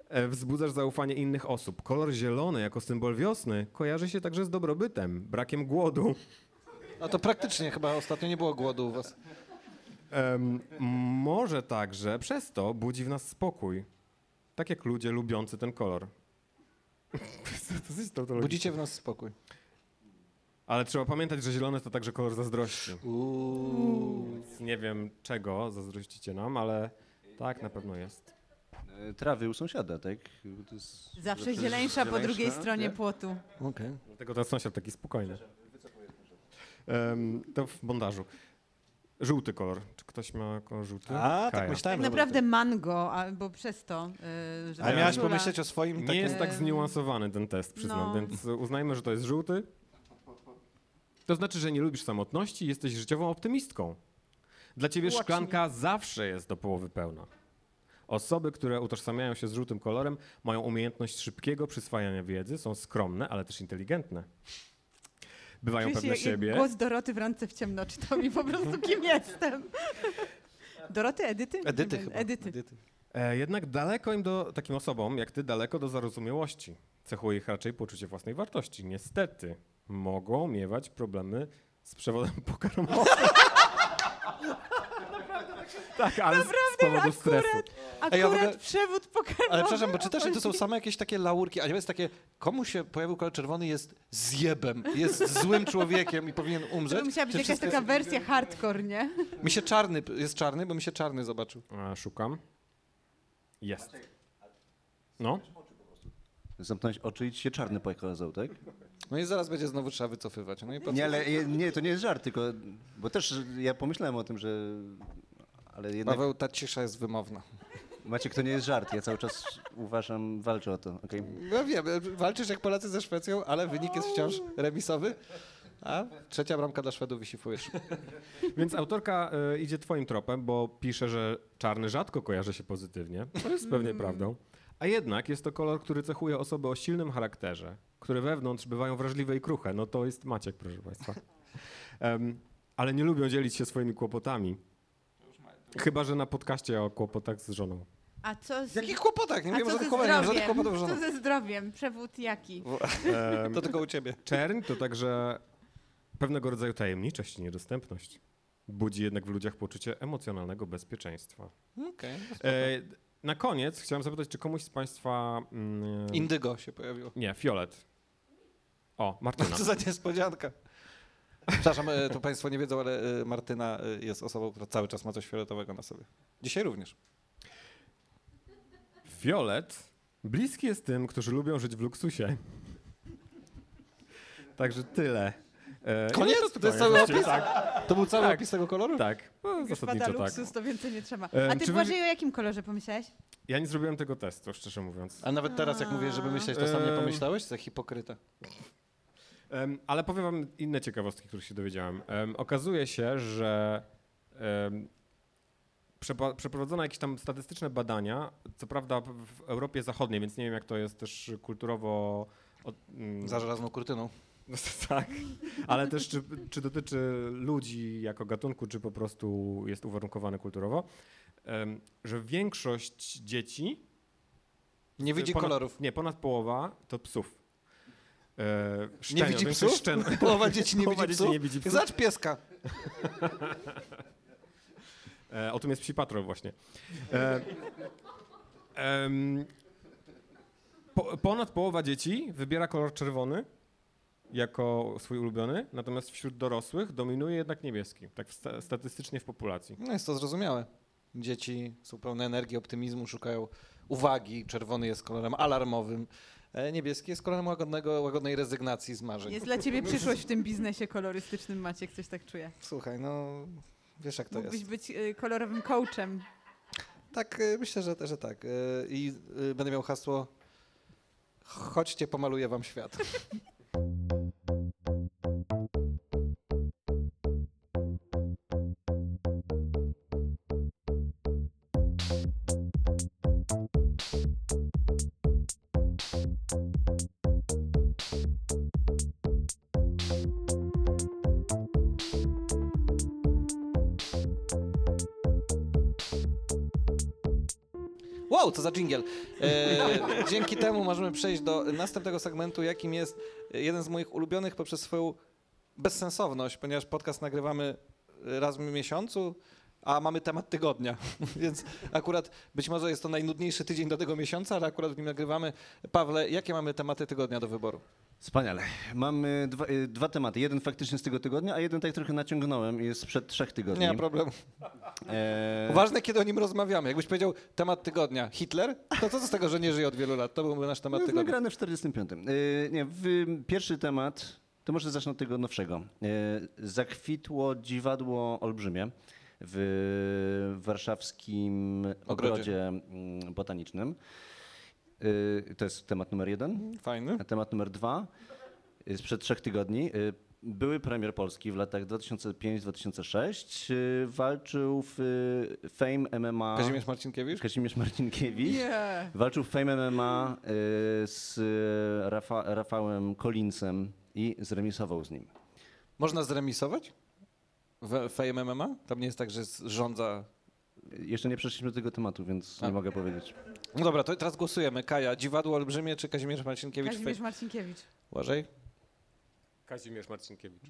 E, Wzbudzasz zaufanie innych osób. Kolor zielony jako symbol wiosny kojarzy się także z dobrobytem, brakiem głodu. No to praktycznie chyba ostatnio nie było głodu u was. Em, może także przez to budzi w nas spokój. Tak jak ludzie lubiący ten kolor. to jest tautologiczne. Budzicie w nas spokój. Ale trzeba pamiętać, że zielony to także kolor zazdrości. Więc Nie wiem czego zazdrościcie nam, ale tak na pewno jest. E, Trawy u sąsiada, tak? To jest Zawsze zieleńsza po drugiej stronie nie? płotu. Okej. Dlatego ten sąsiad taki spokojny. Em, to w bondażu. Żółty kolor. Czy ktoś ma kolor żółty? A, tak Kaja. myślałem. Tak że naprawdę mango, albo przez to, yy, że A miałaś żula. pomyśleć o swoim Nie takim... jest tak zniuansowany ten test, przyznam, no. więc uznajmy, że to jest żółty. To znaczy, że nie lubisz samotności i jesteś życiową optymistką. Dla ciebie Łocznie. szklanka zawsze jest do połowy pełna. Osoby, które utożsamiają się z żółtym kolorem, mają umiejętność szybkiego przyswajania wiedzy, są skromne, ale też inteligentne. Bywają Czuję pewne siebie. głos Doroty w randce w ciemno. Czytał mi po prostu, kim jestem. Doroty, Edyty? Edyty chyba. wiem, Edyty. E, jednak daleko im do, takim osobom jak ty, daleko do zarozumiałości. Cechuje ich raczej poczucie własnej wartości. Niestety, mogą miewać problemy z przewodem pokarmowym. tak, ale z, z powodu stresu. Akurat Ej, ja w ogóle- przewód pokarmowy. Ale przepraszam, bo czytasz i to są same jakieś takie laurki, a nie jest takie, komu się pojawił kolor czerwony jest zjebem, jest złym człowiekiem i powinien To umrzeć. by musiała być jakaś taka jest- wersja hardcore, nie? Mi się czarny, jest czarny, bo mi się czarny zobaczył. A, szukam. Jest. No, Zamknąć oczy i ci się czarny pokazał, tak? No i zaraz będzie znowu trzeba wycofywać. No i? Nie, ale nie, to nie jest żart, tylko... Bo też ja pomyślałem o tym, że... Ale jednak... Paweł, ta cisza jest wymowna. Maciek, to nie jest żart. Ja cały czas uważam, walczę o to. okej? Ja wiem, walczysz jak Polacy ze Szwecją, ale wynik jest wciąż remisowy. A trzecia bramka dla Szwedów wisi w powietrzu. więc autorka e, idzie twoim tropem, bo pisze, że czarny rzadko kojarzy się pozytywnie. To jest pewnie prawdą. A jednak jest to kolor, który cechuje osoby o silnym charakterze, które wewnątrz bywają wrażliwe i kruche. No to jest Maciek, proszę państwa. Em, ale nie lubią dzielić się swoimi kłopotami. Chyba, że na podcaście o kłopotach z żoną. A co z, W jakich kłopotach? Nie a wiem, co ze żadnych kłopotów, żadnych zdrowiem? kłopotów Co żoną. ze zdrowiem? Przewód jaki? Em, To tylko u ciebie. Czerń to także pewnego rodzaju tajemniczość i niedostępność. Budzi jednak w ludziach poczucie emocjonalnego bezpieczeństwa. Okej. E, na koniec chciałem zapytać, czy komuś z Państwa. Mm, Indygo się pojawiło. nie, fiolet. O, Martyna. Co za niespodzianka. Przepraszam, e, to Państwo nie wiedzą, ale e, Martyna e, jest osobą, która cały czas ma coś fioletowego na sobie. Dzisiaj również. Fiolet bliski jest tym, którzy lubią żyć w luksusie. Także tyle. E, i Koniec? To jest cały opis? Tak, To był cały Tak. opis tego koloru? tak. No, Już pada zasadniczo tak. luksus, to więcej nie trzeba. A ty czy wy- o jakim kolorze pomyślałeś? Ja nie zrobiłem tego testu, szczerze mówiąc. A nawet teraz, jak mówię, żeby myśleć, to sam nie pomyślałeś? Za hipokryta. Ale powiem wam inne ciekawostki, których się dowiedziałem. Em, okazuje się, że przeprowadzono jakieś tam statystyczne badania, co prawda w- Europie Zachodniej, więc nie wiem jak to jest też kulturowo... Od, mm, Za żelazną kurtyną. no, tak, ale też czy, czy dotyczy ludzi jako gatunku, czy po prostu jest uwarunkowane kulturowo, że większość dzieci Nie widzi ponad, kolorów. Nie, ponad połowa to psów. E, Nie szczenią, widzi psów? Szczen... Połowa dzieci nie Połowa widzi dzieci psów? nie widzi psów. Zacz pieska. E, o tym jest psi patrol właśnie. E, em, po, ponad połowa dzieci wybiera kolor czerwony jako swój ulubiony, natomiast wśród dorosłych dominuje jednak niebieski, tak sta, statystycznie w populacji. No jest to zrozumiałe. Dzieci są pełne energii, optymizmu, szukają uwagi. Czerwony jest kolorem alarmowym. E, Niebieski jest kolorem łagodnego, łagodnej rezygnacji z marzeń. Jest dla ciebie przyszłość w tym biznesie kolorystycznym, Maciek, coś tak czuję. Słuchaj, no wiesz jak to Mógłbyś jest. być y, kolorowym coachem. Tak, e, myślę, że, że tak. E, I będę miał hasło chodźcie, pomaluję wam świat. za dżingiel. E, dzięki temu możemy przejść do następnego segmentu, jakim jest jeden z moich ulubionych poprzez swoją bezsensowność, ponieważ podcast nagrywamy raz w miesiącu a mamy temat tygodnia, więc akurat być może jest to najnudniejszy tydzień do tego miesiąca, ale akurat w nim nagrywamy. Pawle, jakie mamy tematy tygodnia do wyboru? Wspaniale. Mamy dwa, y, dwa tematy. Jeden faktycznie z tego tygodnia, a jeden tak trochę naciągnąłem. Jest sprzed trzech tygodni. Nie ma problemu. E, Ważne, kiedy o nim rozmawiamy. Jakbyś powiedział temat tygodnia Hitler, to co z tego, że nie żyje od wielu lat? To byłby nasz temat no, tygodnia. nagrane w 45. E, nie, w, pierwszy temat, to może zacznę od tego nowszego. E, zakwitło dziwadło olbrzymie w warszawskim Ogrodzie. ogrodzie mm, botanicznym. E, to jest temat numer jeden. Fajny. A temat numer dwa, y, sprzed trzech tygodni, y, były premier Polski w latach 2005-2006 y, walczył w y, Fame MMA. Kazimierz Marcinkiewicz? Kazimierz Marcinkiewicz. Nie. Walczył w Fame MMA y, z y, Rafa, Rafałem Collinsem i zremisował z nim. Można zremisować? W Fame MMA? Tam nie jest tak, że rządza... Y, Jeszcze nie przeszliśmy do tego tematu, więc A. nie mogę powiedzieć. No dobra, to teraz głosujemy. Kaja, Dziwadło Olbrzymie czy Kazimierz Marcinkiewicz? Kazimierz Marcinkiewicz. Uważaj. Kazimierz Marcinkiewicz.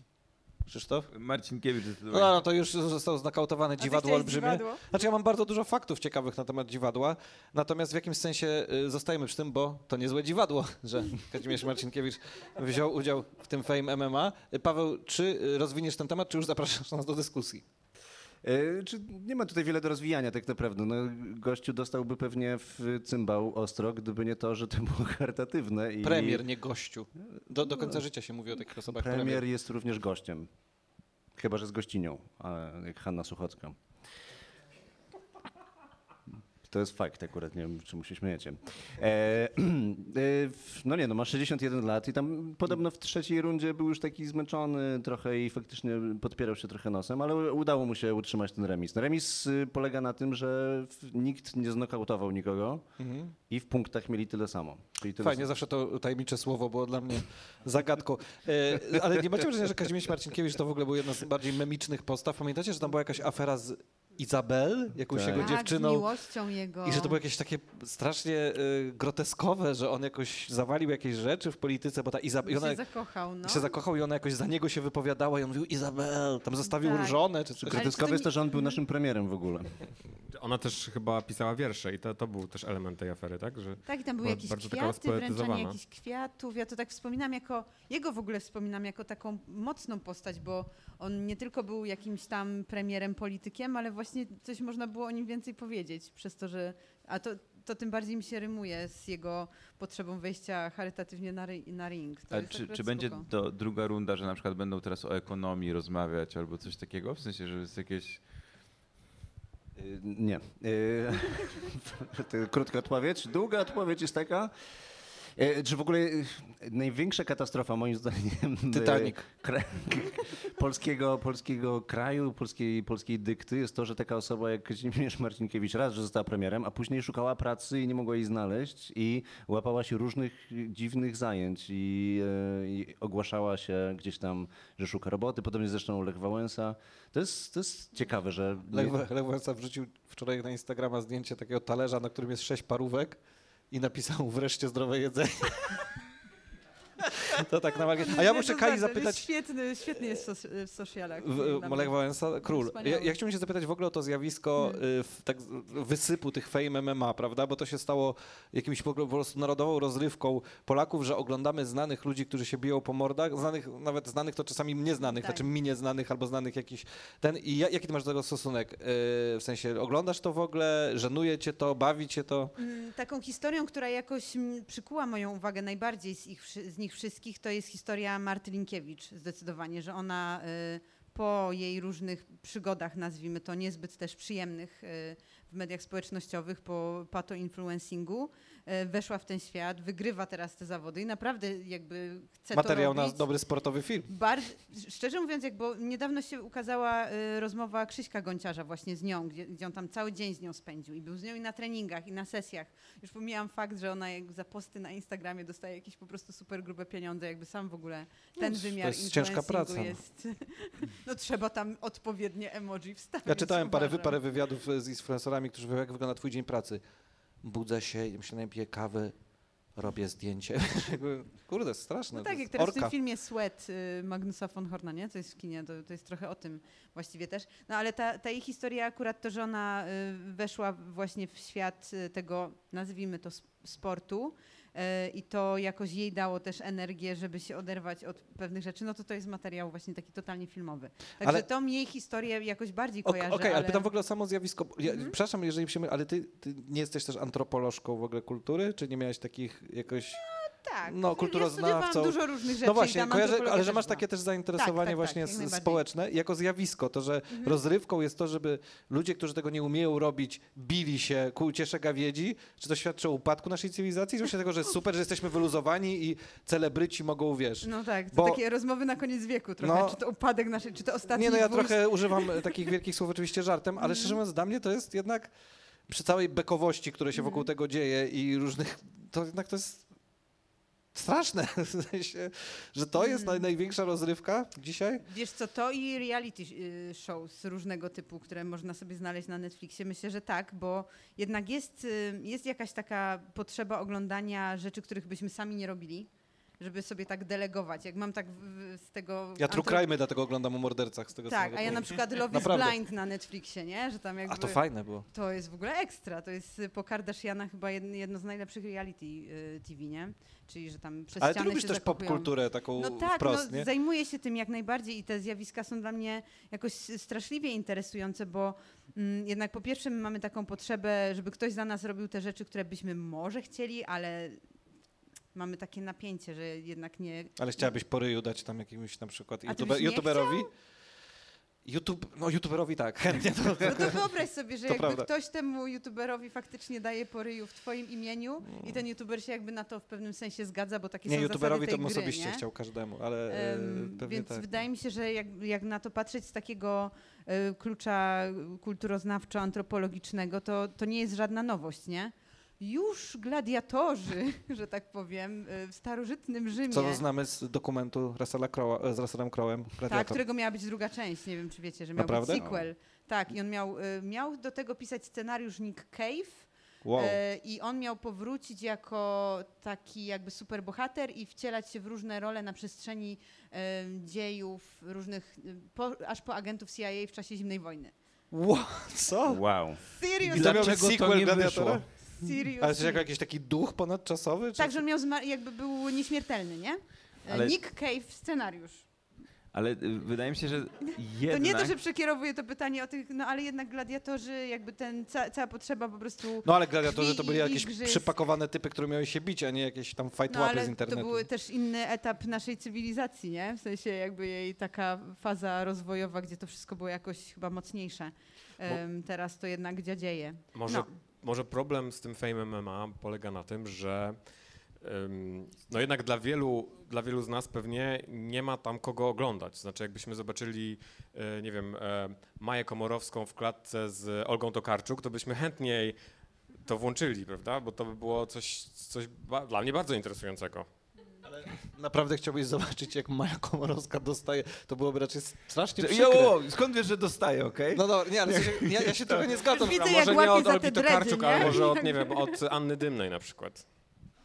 Krzysztof? Marcinkiewicz No, zdecydowanie. no to już został znakautowany dziwadło chciałeś olbrzymie. dziwadło? Znaczy ja mam bardzo dużo faktów ciekawych na temat dziwadła, natomiast w jakimś sensie y, zostajemy przy tym, bo to niezłe dziwadło, że Kazimierz Marcinkiewicz wziął udział w tym Fame MMA. Y, Paweł, czy y, rozwiniesz ten temat, czy już zapraszasz nas do dyskusji? E, Czy nie ma tutaj wiele do rozwijania tak naprawdę. No, gościu dostałby pewnie w cymbał ostro, gdyby nie to, że to było charytatywne. I Premier, nie gościu. Do, do końca życia się mówi o takich osobach. Premier, Premier. jest również gościem. Chyba, że z gościnią, jak Hanna Suchocka. To jest fakt akurat, nie wiem, czemu się śmiejecie. E, e, no nie, no ma 61 lat i tam podobno w trzeciej rundzie był już taki zmęczony trochę i faktycznie podpierał się trochę nosem, ale udało mu się utrzymać ten remis. No remis y, polega na tym, że nikt nie znokautował nikogo Mhm. i w punktach mieli tyle samo. Tyle Fajnie, samo. zawsze to tajemnicze słowo było dla mnie zagadką. E, ale nie macie wrażenia, że Kazimierz Marcinkiewicz to w ogóle był jedna z bardziej memicznych postaw? Pamiętacie, że tam była jakaś afera z Izabel, jakąś Tak. jego Tak, z dziewczyną? miłością jego. I że to było jakieś takie strasznie y, groteskowe, że on jakoś zawalił jakieś rzeczy w polityce, bo ta Izabel... I ona się zakochał, no. się zakochał i ona jakoś za niego się wypowiadała i on mówił Izabel, tam zostawił Tak. żonę czy coś. Ale Groteskowe jest to, że on był naszym premierem w ogóle. Ona też chyba pisała wiersze i to, to był też element tej afery, tak? Że Tak, i tam były jakieś bardzo taka kwiaty, wręczanie jakichś kwiatów. Ja to tak wspominam jako, jego w ogóle wspominam jako taką mocną postać, bo on nie tylko był jakimś tam premierem, politykiem, ale właśnie coś można było o nim więcej powiedzieć, przez to, że, a to, to tym bardziej mi się rymuje z jego potrzebą wejścia charytatywnie na, ry, na ring. To A jest czy, czy będzie to druga runda, że na przykład będą teraz o ekonomii rozmawiać albo coś takiego? W sensie, że jest jakieś... Y, Nie. Y, Krótka odpowiedź. Długa odpowiedź jest taka. Y, Czy w ogóle y, największa katastrofa moim zdaniem y, Titanic. polskiego, polskiego kraju, polskiej, polskiej dykty jest to, że taka osoba jak Kazimierz Marcinkiewicz raz, że została premierem, a później szukała pracy i nie mogła jej znaleźć i łapała się różnych dziwnych zajęć i, i ogłaszała się gdzieś tam, że szuka roboty. Podobnie zresztą Lech Wałęsa. To jest, to jest ciekawe, że... Lech, Lech Wałęsa wrzucił wczoraj na Instagrama zdjęcie takiego talerza, na którym jest sześć parówek i napisał wreszcie zdrowe jedzenie. To tak na. A ja Nie, muszę to Kai prawda, zapytać, świetny, świetny jest w, socialach. Mnie. Wałęsa, król. Ja, ja chciałbym się zapytać w ogóle o to zjawisko Hmm. y, w, tak, wysypu tych fame MMA, prawda? Bo to się stało jakimś po prostu narodową rozrywką Polaków, że oglądamy znanych ludzi, którzy się biją po mordach, znanych, nawet znanych to czasami mnie znanych, Tak. znaczy mi nieznanych albo znanych jakiś ten. I ja, jaki ty masz do tego stosunek? Y, w sensie oglądasz to w ogóle, żenuje cię to, bawi cię to? Mm, Taką historią, która jakoś mm, przykuła moją uwagę najbardziej z, ich, z nich wszystkich, to jest historia Marty Linkiewicz. Zdecydowanie, że ona y, po jej różnych przygodach, nazwijmy to niezbyt też przyjemnych y, w mediach społecznościowych, po pato-influencingu, weszła w ten świat, wygrywa teraz te zawody i naprawdę jakby chce Materiał to na dobry sportowy film. Bardzo, szczerze mówiąc, jak bo niedawno się ukazała y, rozmowa Krzyśka Gonciarza właśnie z nią, gdzie, gdzie on tam cały dzień z nią spędził i był z nią i na treningach, i na sesjach. Już pomijam fakt, że ona jak za posty na Instagramie dostaje jakieś po prostu super grube pieniądze, jakby sam w ogóle ten No, to wymiar jest ciężka praca, no. Jest, no trzeba tam odpowiednie emoji wstawić. Ja czytałem parę, parę wywiadów z influencerami, którzy mówią, jak wygląda twój dzień pracy. Budzę się, jem się najpiję kawę, robię zdjęcie. Kurde, straszne. No tak, jak teraz w tym orka. filmie Sweat y, Magnusa von Horna, nie? To jest w kinie, to, to jest trochę o tym właściwie też. No ale ta, ta jej historia akurat to, że ona y, weszła właśnie w świat y, tego, nazwijmy to sp- sportu i to jakoś jej dało też energię, żeby się oderwać od pewnych rzeczy, no to to jest materiał właśnie taki totalnie filmowy. Także Ale- to mnie jej historię jakoś bardziej kojarzy, Okej, ale ale... pytam w ogóle o samo zjawisko. Ja, Mhm. Przepraszam, jeżeli się mylię, ale ty, ty nie jesteś też antropolożką w ogóle kultury? Czy nie miałeś takich jakoś... tak, no, ja kulturoznawcą. studiowałam dużo różnych rzeczy. No właśnie, kojarzę, ale że masz takie też zainteresowanie Tak, tak, właśnie tak, społeczne, jako zjawisko, to, że Mhm. rozrywką jest to, żeby ludzie, którzy tego nie umieją robić, bili się ku uciesze gawiedzi, czy to świadczy o upadku naszej cywilizacji, czy tego, że jest super, że jesteśmy wyluzowani i celebryci mogą, wiesz... No tak, to Bo- takie rozmowy na koniec wieku trochę, No. czy to upadek naszej, czy to ostatni Nie, no ja gwóźdź. trochę używam takich wielkich słów oczywiście żartem, ale szczerze mówiąc dla mnie to jest jednak przy całej bekowości, które się wokół tego dzieje i różnych, to jednak to jest straszne, w sensie, że to jest naj, największa rozrywka dzisiaj. Wiesz co, to i reality y, shows różnego typu, które można sobie znaleźć na Netflixie, myślę, że tak, bo jednak jest, y, jest jakaś taka potrzeba oglądania rzeczy, których byśmy sami nie robili, żeby sobie tak delegować. Jak mam tak w, w, z tego... Ja True Crime'y dlatego oglądam o mordercach z tego Tak, samego a ja na przykład Love is Naprawdę. Blind na Netflixie, nie? Że tam jakby... A to fajne było. To jest w ogóle ekstra. To jest y, po Kardashianach chyba jedno, jedno z najlepszych reality y, TV, nie? Czyli, że tam przez Ale ty ściany lubisz się też popkulturę taką No tak, wprost, no, nie? zajmuję się tym jak najbardziej i te zjawiska są dla mnie jakoś straszliwie interesujące, bo mm, jednak po pierwsze my mamy taką potrzebę, żeby ktoś za nas robił te rzeczy, które byśmy może chcieli, ale mamy takie napięcie, że jednak nie... Ale chciałabyś po ryju dać tam jakiemuś na przykład youtuberowi? YouTube, no youtuberowi tak, chętnie to. No to wyobraź sobie, że To jakby prawda. ktoś temu youtuberowi faktycznie daje po ryju w twoim imieniu i ten youtuber się jakby na to w pewnym sensie zgadza, bo takie Nie, są youtuberowi zasady to tej gry, osobiście nie? chciał każdemu, ale pewnie Więc tak. wydaje mi się, że jak, jak na to patrzeć z takiego e, klucza kulturoznawczo-antropologicznego, to, to nie jest żadna nowość, nie? Już gladiatorzy, że tak powiem, e, w starożytnym Rzymie, Co to znamy z dokumentu Russella Crowe'a, z Russellem Crowe'em, tak, którego miała być druga część, nie wiem czy wiecie, że miał Naprawdę? być sequel. Tak, i on miał, e, miał do tego pisać scenariusz Nick Cave, Wow. I on miał powrócić jako taki jakby superbohater i wcielać się w różne role na przestrzeni dziejów różnych, po, aż po agentów CIA w czasie zimnej wojny. Wow, co? Wow. Serious, I Dlaczego to sequel nie Gladiatora? wyszło? Serious. Ale coś jako jakiś taki duch ponadczasowy? Czy Tak, że on miał jakby był nieśmiertelny, nie? Ale- Nick Cave scenariusz. Ale y, wydaje mi się, że To jednak... nie to, że przekierowuję to pytanie o tych, no ale jednak gladiatorzy, jakby ten, ca- cała potrzeba po prostu... No ale gladiatorzy to byli jakieś igrzysk. przypakowane typy, które miały się bić, a nie jakieś tam fight No łapy ale z internetu. to był też inny etap naszej cywilizacji, nie? W sensie jakby jej taka faza rozwojowa, gdzie to wszystko było jakoś chyba mocniejsze. Em, teraz to jednak dziadzieje. Może, No. Może problem z tym Fame MMA polega na tym, że no jednak dla wielu, dla wielu z nas pewnie nie ma tam kogo oglądać. Znaczy jakbyśmy zobaczyli, e, nie wiem, e, Maję Komorowską w klatce z Olgą Tokarczuk, to byśmy chętniej to włączyli, prawda? Bo to by było coś, coś dla mnie bardzo interesującego. Naprawdę chciałbyś zobaczyć, jak Maja Komorowska dostaje. To byłoby raczej strasznie przykre. Jo, skąd wiesz, że dostaję, okej? No dobra, nie, ale w sensie, ja, ja się trochę nie zgadzam. Widzę, A jak może nie łapie od za Olgi te dready, Tokarczuk, nie? ale może od, nie wiem, od Anny Dymnej na przykład.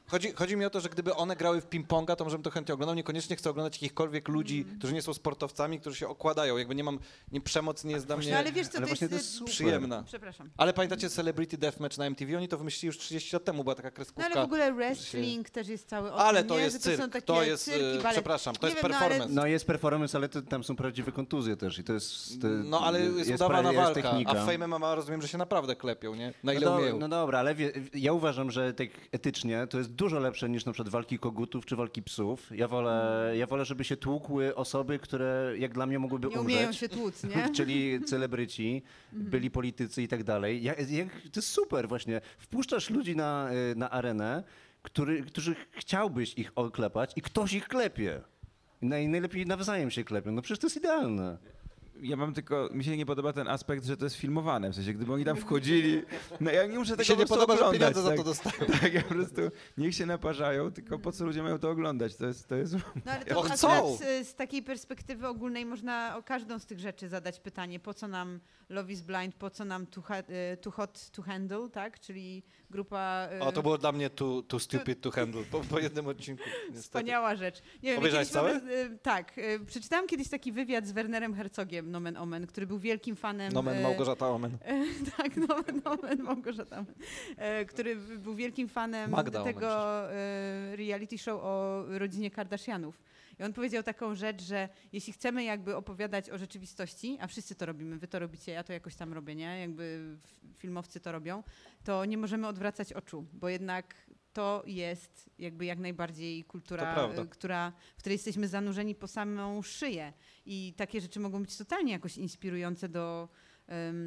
Chodzi, chodzi mi o to, że gdyby one grały w ping-ponga, to może bym to chętnie oglądał. Niekoniecznie chcę oglądać jakichkolwiek ludzi, Mm. którzy nie są sportowcami, którzy się okładają. Jakby nie mam, nie, przemoc nie jest dla mnie No ale wiesz co, ale to jest... właśnie to jest super. przyjemna. Przepraszam. Ale pamiętacie Celebrity Deathmatch na MTV? Oni to wymyślili już 30 lat temu, była taka No kreskówka. ale w ogóle wrestling też jest cały o Ale to nie? jest to cyrk, takie to jest, cyrk i e, przepraszam, to Nie jest wiem, no, ale- performance. No jest performance, ale to, tam są prawdziwe kontuzje też i to jest... To, No ale jest, udawana pra- walka, technika. a Fame MMA rozumiem, że się naprawdę klepią, nie? Na ile no, do, umieją. no dobra, ale wie, ja uważam, że tak etycznie to jest dużo lepsze niż na przykład walki kogutów czy walki psów. Ja wolę, ja wolę żeby się tłukły osoby, które jak dla mnie mogłyby Nie umrzeć. umieją się tłuc, nie? Czyli celebryci, byli politycy i tak dalej. Ja, jak, to jest super właśnie. Wpuszczasz ludzi na, na arenę, który, którzy chciałbyś ich oklepać i ktoś ich klepie. Naj, najlepiej nawzajem się klepią. No przecież to jest idealne. Ja mam tylko, mi się nie podoba ten aspekt, że to jest filmowane. W sensie, gdyby oni tam wchodzili, no ja nie muszę tego Mi się po nie podoba, że oglądać, za tak? to dostają. Tak, ja po prostu, niech się naparzają, tylko po co ludzie mają to oglądać? To jest, to jest No ale to chcą. z, z takiej perspektywy ogólnej można o każdą z tych rzeczy zadać pytanie, po co nam Love is Blind, po co nam Too, ha- y, too Hot to Handle, tak? Czyli grupa... y, O, to było dla mnie too, too stupid to handle, po, po jednym odcinku. niestety. Wspaniała rzecz. Nie wiem, Obejrzałeś mamy- y, tak. y, Przeczytałam kiedyś taki wywiad z Wernerem Herzogiem, nomen omen, który był wielkim fanem... Nomen y, Małgorzata Omen. tak, nomen omen Małgorzata Omen, który był wielkim fanem Magda Omen tego e, reality show o rodzinie Kardashianów. I on powiedział taką rzecz, że jeśli chcemy jakby opowiadać o rzeczywistości, a wszyscy to robimy, wy to robicie, ja to jakoś tam robię, nie? Jakby filmowcy to robią, to nie możemy odwracać oczu, bo jednak to jest jakby jak najbardziej kultura, y, która, w której jesteśmy zanurzeni po samą szyję. I takie rzeczy mogą być totalnie jakoś inspirujące do,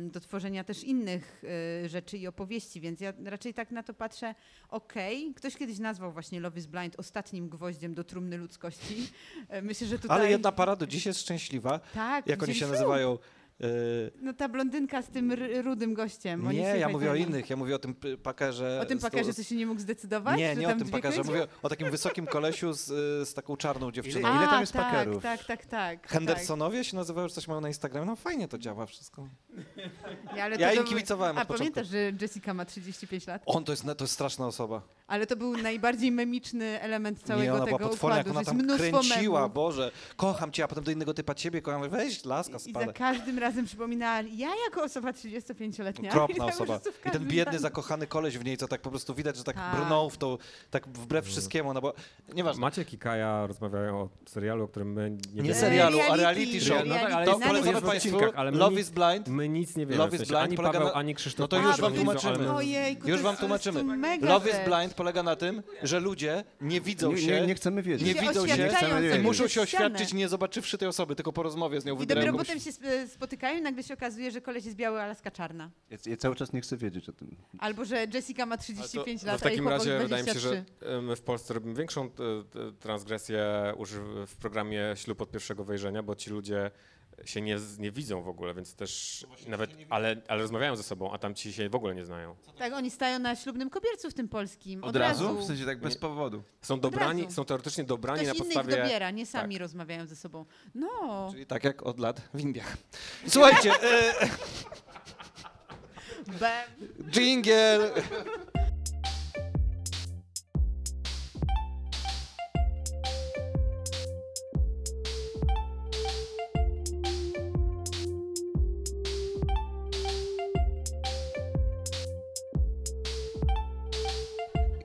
do tworzenia też innych y, rzeczy i opowieści, więc ja raczej tak na to patrzę, okej, ktoś kiedyś nazwał właśnie Love is Blind ostatnim gwoździem do trumny ludzkości. E, Myślę, że tutaj... Ale jedna para do dziś jest szczęśliwa. Tak, Jak oni się nazywają? Y, No ta blondynka z tym rudym gościem. oni nie, ja tak mówię o innych. Ja mówię o tym pakerze. O tym pakerze, co się nie mógł zdecydować? Nie, nie o tym pakerze. Mówię o takim wysokim kolesiu z, z taką czarną dziewczyną. Ile- ile tam jest tak, pakerów? Tak, tak, tak. Hendersonowie się nazywają, że coś mają na Instagramie. No fajnie to działa wszystko. Tak. Ja, ale Ja to im kibicowałem A od początku. pamiętasz, że Jessica ma 35 lat? On to jest, to jest straszna osoba. Ale to był najbardziej memiczny element całego nie, ona tego była jak układu, ona tam kręciła, memów. Boże, kocham cię, a potem do innego typa ciebie kocham. Weź, laska, I za spada. każdym razem przypominała, ja jako osoba 35-letnia. I Okropna osoba. I ten biedny, zdaniu. zakochany koleś w niej, co tak po prostu widać, że tak, Tak. brnął w to, tak wbrew wszystkiemu, no bo nieważne. Maciek i Kaja rozmawiają o serialu, o którym my nie, Nie serialu, a reality, show. No tak, ale To jest- polecamy Państwu Love is Blind. My nic nie wiemy. Love is Blind ani polega Paweł, na- ani Krzysztof. No to nie już wam tłumaczymy. Ojejku, Już wam tłumaczymy. Love is. Blind polega na tym, że ludzie nie widzą Nie, się, nie, nie chcemy wiedzieć. nie Się widzą się oświadczają i sobie muszą przez się ścianę. oświadczyć, nie zobaczywszy tej osoby, tylko po rozmowie z nią I wybierają dopiero potem się sp- spotykają i nagle się okazuje, że koleś jest biały, a laska czarna. Ja, ja cały czas nie chcę wiedzieć o tym. Albo, że Jessica ma Ale 35 to, lat, to w takim a jej chłopak razie wydaje mi się, 23. że e, my w Polsce robimy większą e, e, transgresję uży- w programie Ślub od pierwszego wejrzenia, bo ci ludzie się nie, nie widzą w ogóle, więc też nawet, ale, ale rozmawiają ze sobą, a tam ci się w ogóle nie znają. Tak, oni stają na ślubnym kobiercu w tym polskim. Od, Od razu? W sensie tak bez Nie. powodu. Są dobrani, razu. są teoretycznie dobrani Ktoś na podstawie... Tak. dobiera, nie sami rozmawiają ze sobą. No, Czyli tak jak od lat w Indiach. Słuchajcie, e, jingle!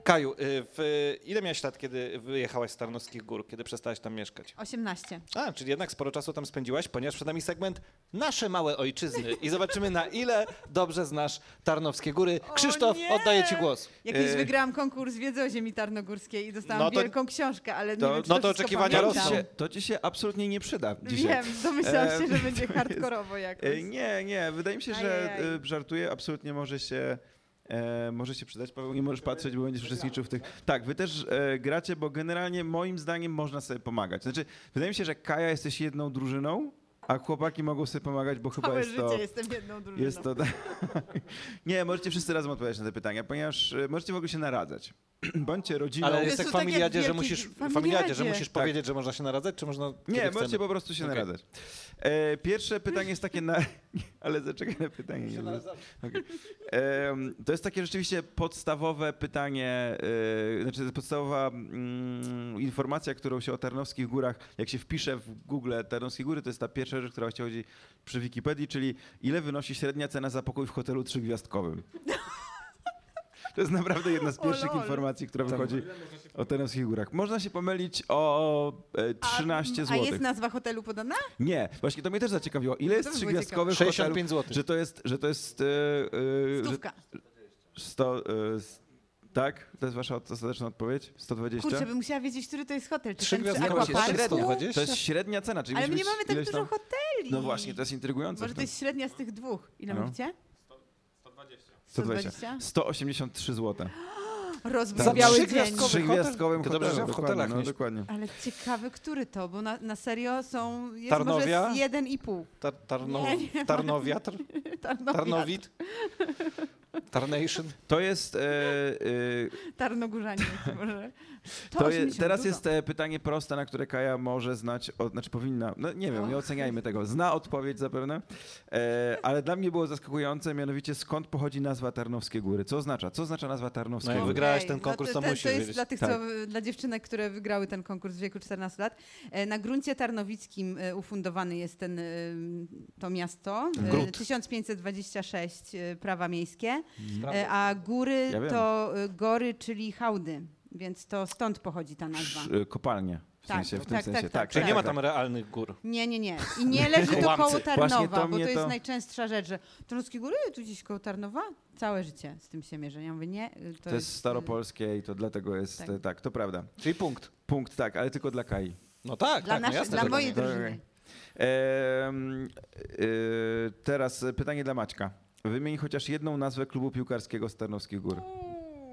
Kaju, y, w, ile miałeś lat, kiedy wyjechałaś z Tarnowskich Gór, kiedy przestałaś tam mieszkać? 18. A, czyli jednak sporo czasu tam spędziłaś, ponieważ przed nami segment Nasze małe ojczyzny i zobaczymy na ile dobrze znasz Tarnowskie Góry. Krzysztof, oddaję ci głos. Ja kiedyś E, wygrałam konkurs wiedzy o ziemi tarnogórskiej i dostałam No to- wielką książkę, ale to- nie wiem, czy no to to oczekiwania rosną. To ci się absolutnie nie przyda dzisiaj. Wiem, domyślałam się, że będzie hardkorowo jakoś. Nie, nie, wydaje mi się, że e, żartuję, absolutnie może się, e, może się przydać. Paweł, nie możesz patrzeć, bo będziesz uczestniczył w tych... Tak, wy też e, gracie, bo generalnie moim zdaniem można sobie pomagać. Znaczy, wydaje mi się, że Kaja jesteś jedną drużyną, a chłopaki mogą sobie pomagać, bo chyba Całe jest życie to... jestem jedną drużyną. Jest to... nie, możecie wszyscy razem odpowiadać na te pytania, ponieważ e, możecie w ogóle się naradzać. Bądźcie rodziną... Ale jest tak w tak jak familiadzie, że wielki- musisz, w familiadzie, familiadzie. że musisz Tak. powiedzieć, że można się naradzać, czy można... Nie, możecie chcemy? po prostu się Okej. naradzać. E, pierwsze pytanie jest takie na... Ale zaczekaj na pytanie. Nie Okej. Em, to jest takie rzeczywiście podstawowe pytanie, e, znaczy podstawowa mm, informacja, którą się o Tarnowskich Górach, jak się wpisze w Google Tarnowskie Góry, to jest ta pierwsza rzecz, która właściwie chodzi przy Wikipedii, czyli ile wynosi średnia cena za pokój w hotelu trzygwiazdkowym. To jest naprawdę jedna z O pierwszych lol. informacji, która wychodzi o Tarnowskich Górach. Można się pomylić o e, 13 a, zł. A jest nazwa hotelu podana? Nie, właśnie to mnie też zaciekawiło. Ile jest To by było trzygwiazdkowy w hotelu? 65 zł. Że to jest, że to jest... E, e, że Stówka. 100, e, s- tak? To jest wasza ostateczna odpowiedź? 120? Kurczę, bym musiała wiedzieć, który to jest hotel. Czy Trzy ten przy Aquaparku? średnia. 120? To jest średnia cena, czyli Ale my musi nie być mamy tak ileś dużo tam- hoteli. No właśnie, to jest intrygujące. Może to jest średnia z tych dwóch. Ile No. mówicie? 120. 120? 183 zł. Rozwój Za trzy dzień. gwiazdkowe. Przy gwiazdkowym To dobrze, w dokładnie, hotelach no, nie- dokładnie. Ale ciekawy, który to, bo na, na serio są, jest Tarnowia? może z jeden i pół. Tar, tarno, Nie, nie, tarnowiatr? Tarnowia. Tarnowit? Tarnation. To jest... E, e, Tarnogórzanie może. To je, 80, teraz dużo. jest e, pytanie proste, na które Kaja może znać, od, znaczy powinna, no nie wiem, nie oceniajmy tego, zna odpowiedź zapewne, e, ale dla mnie było zaskakujące, mianowicie skąd pochodzi nazwa Tarnowskie Góry? Co oznacza? Co oznacza nazwa Tarnowskie No Góry? wygrałeś Okej, ten konkurs, to to, musisz to jest wiedzieć. dla tych, Tak. co, dla dziewczynek, które wygrały ten konkurs w wieku 14 lat. E, Na gruncie tarnowickim e, ufundowany jest ten, e, to miasto. E, Gród. 1526 e, prawa miejskie, E, a góry Ja wiem. to e, gory, czyli hałdy. Więc to stąd pochodzi ta nazwa. Sz- e, Kopalnie, w Tak, sensie, w tym tak, sensie. tak, Tak, tak, Czyli tak. nie ma tam realnych gór. Nie, nie, nie. I nie leży to koło Tarnowa, to bo mnie to jest to- najczęstsza rzecz, że Tarnowskie Góry, tu gdzieś koło Tarnowa? Całe życie z tym się mierzę. Ja mówię, nie. y, To, To jest y, staropolskie i to dlatego jest, tak. tak, to prawda. Czyli punkt. Punkt, tak, ale tylko dla Kai. No tak, Dla, tak, no naszej, jasne, dla że mojej drużyny. Teraz pytanie dla Maćka. Wymień chociaż jedną nazwę klubu piłkarskiego z Tarnowskich Gór.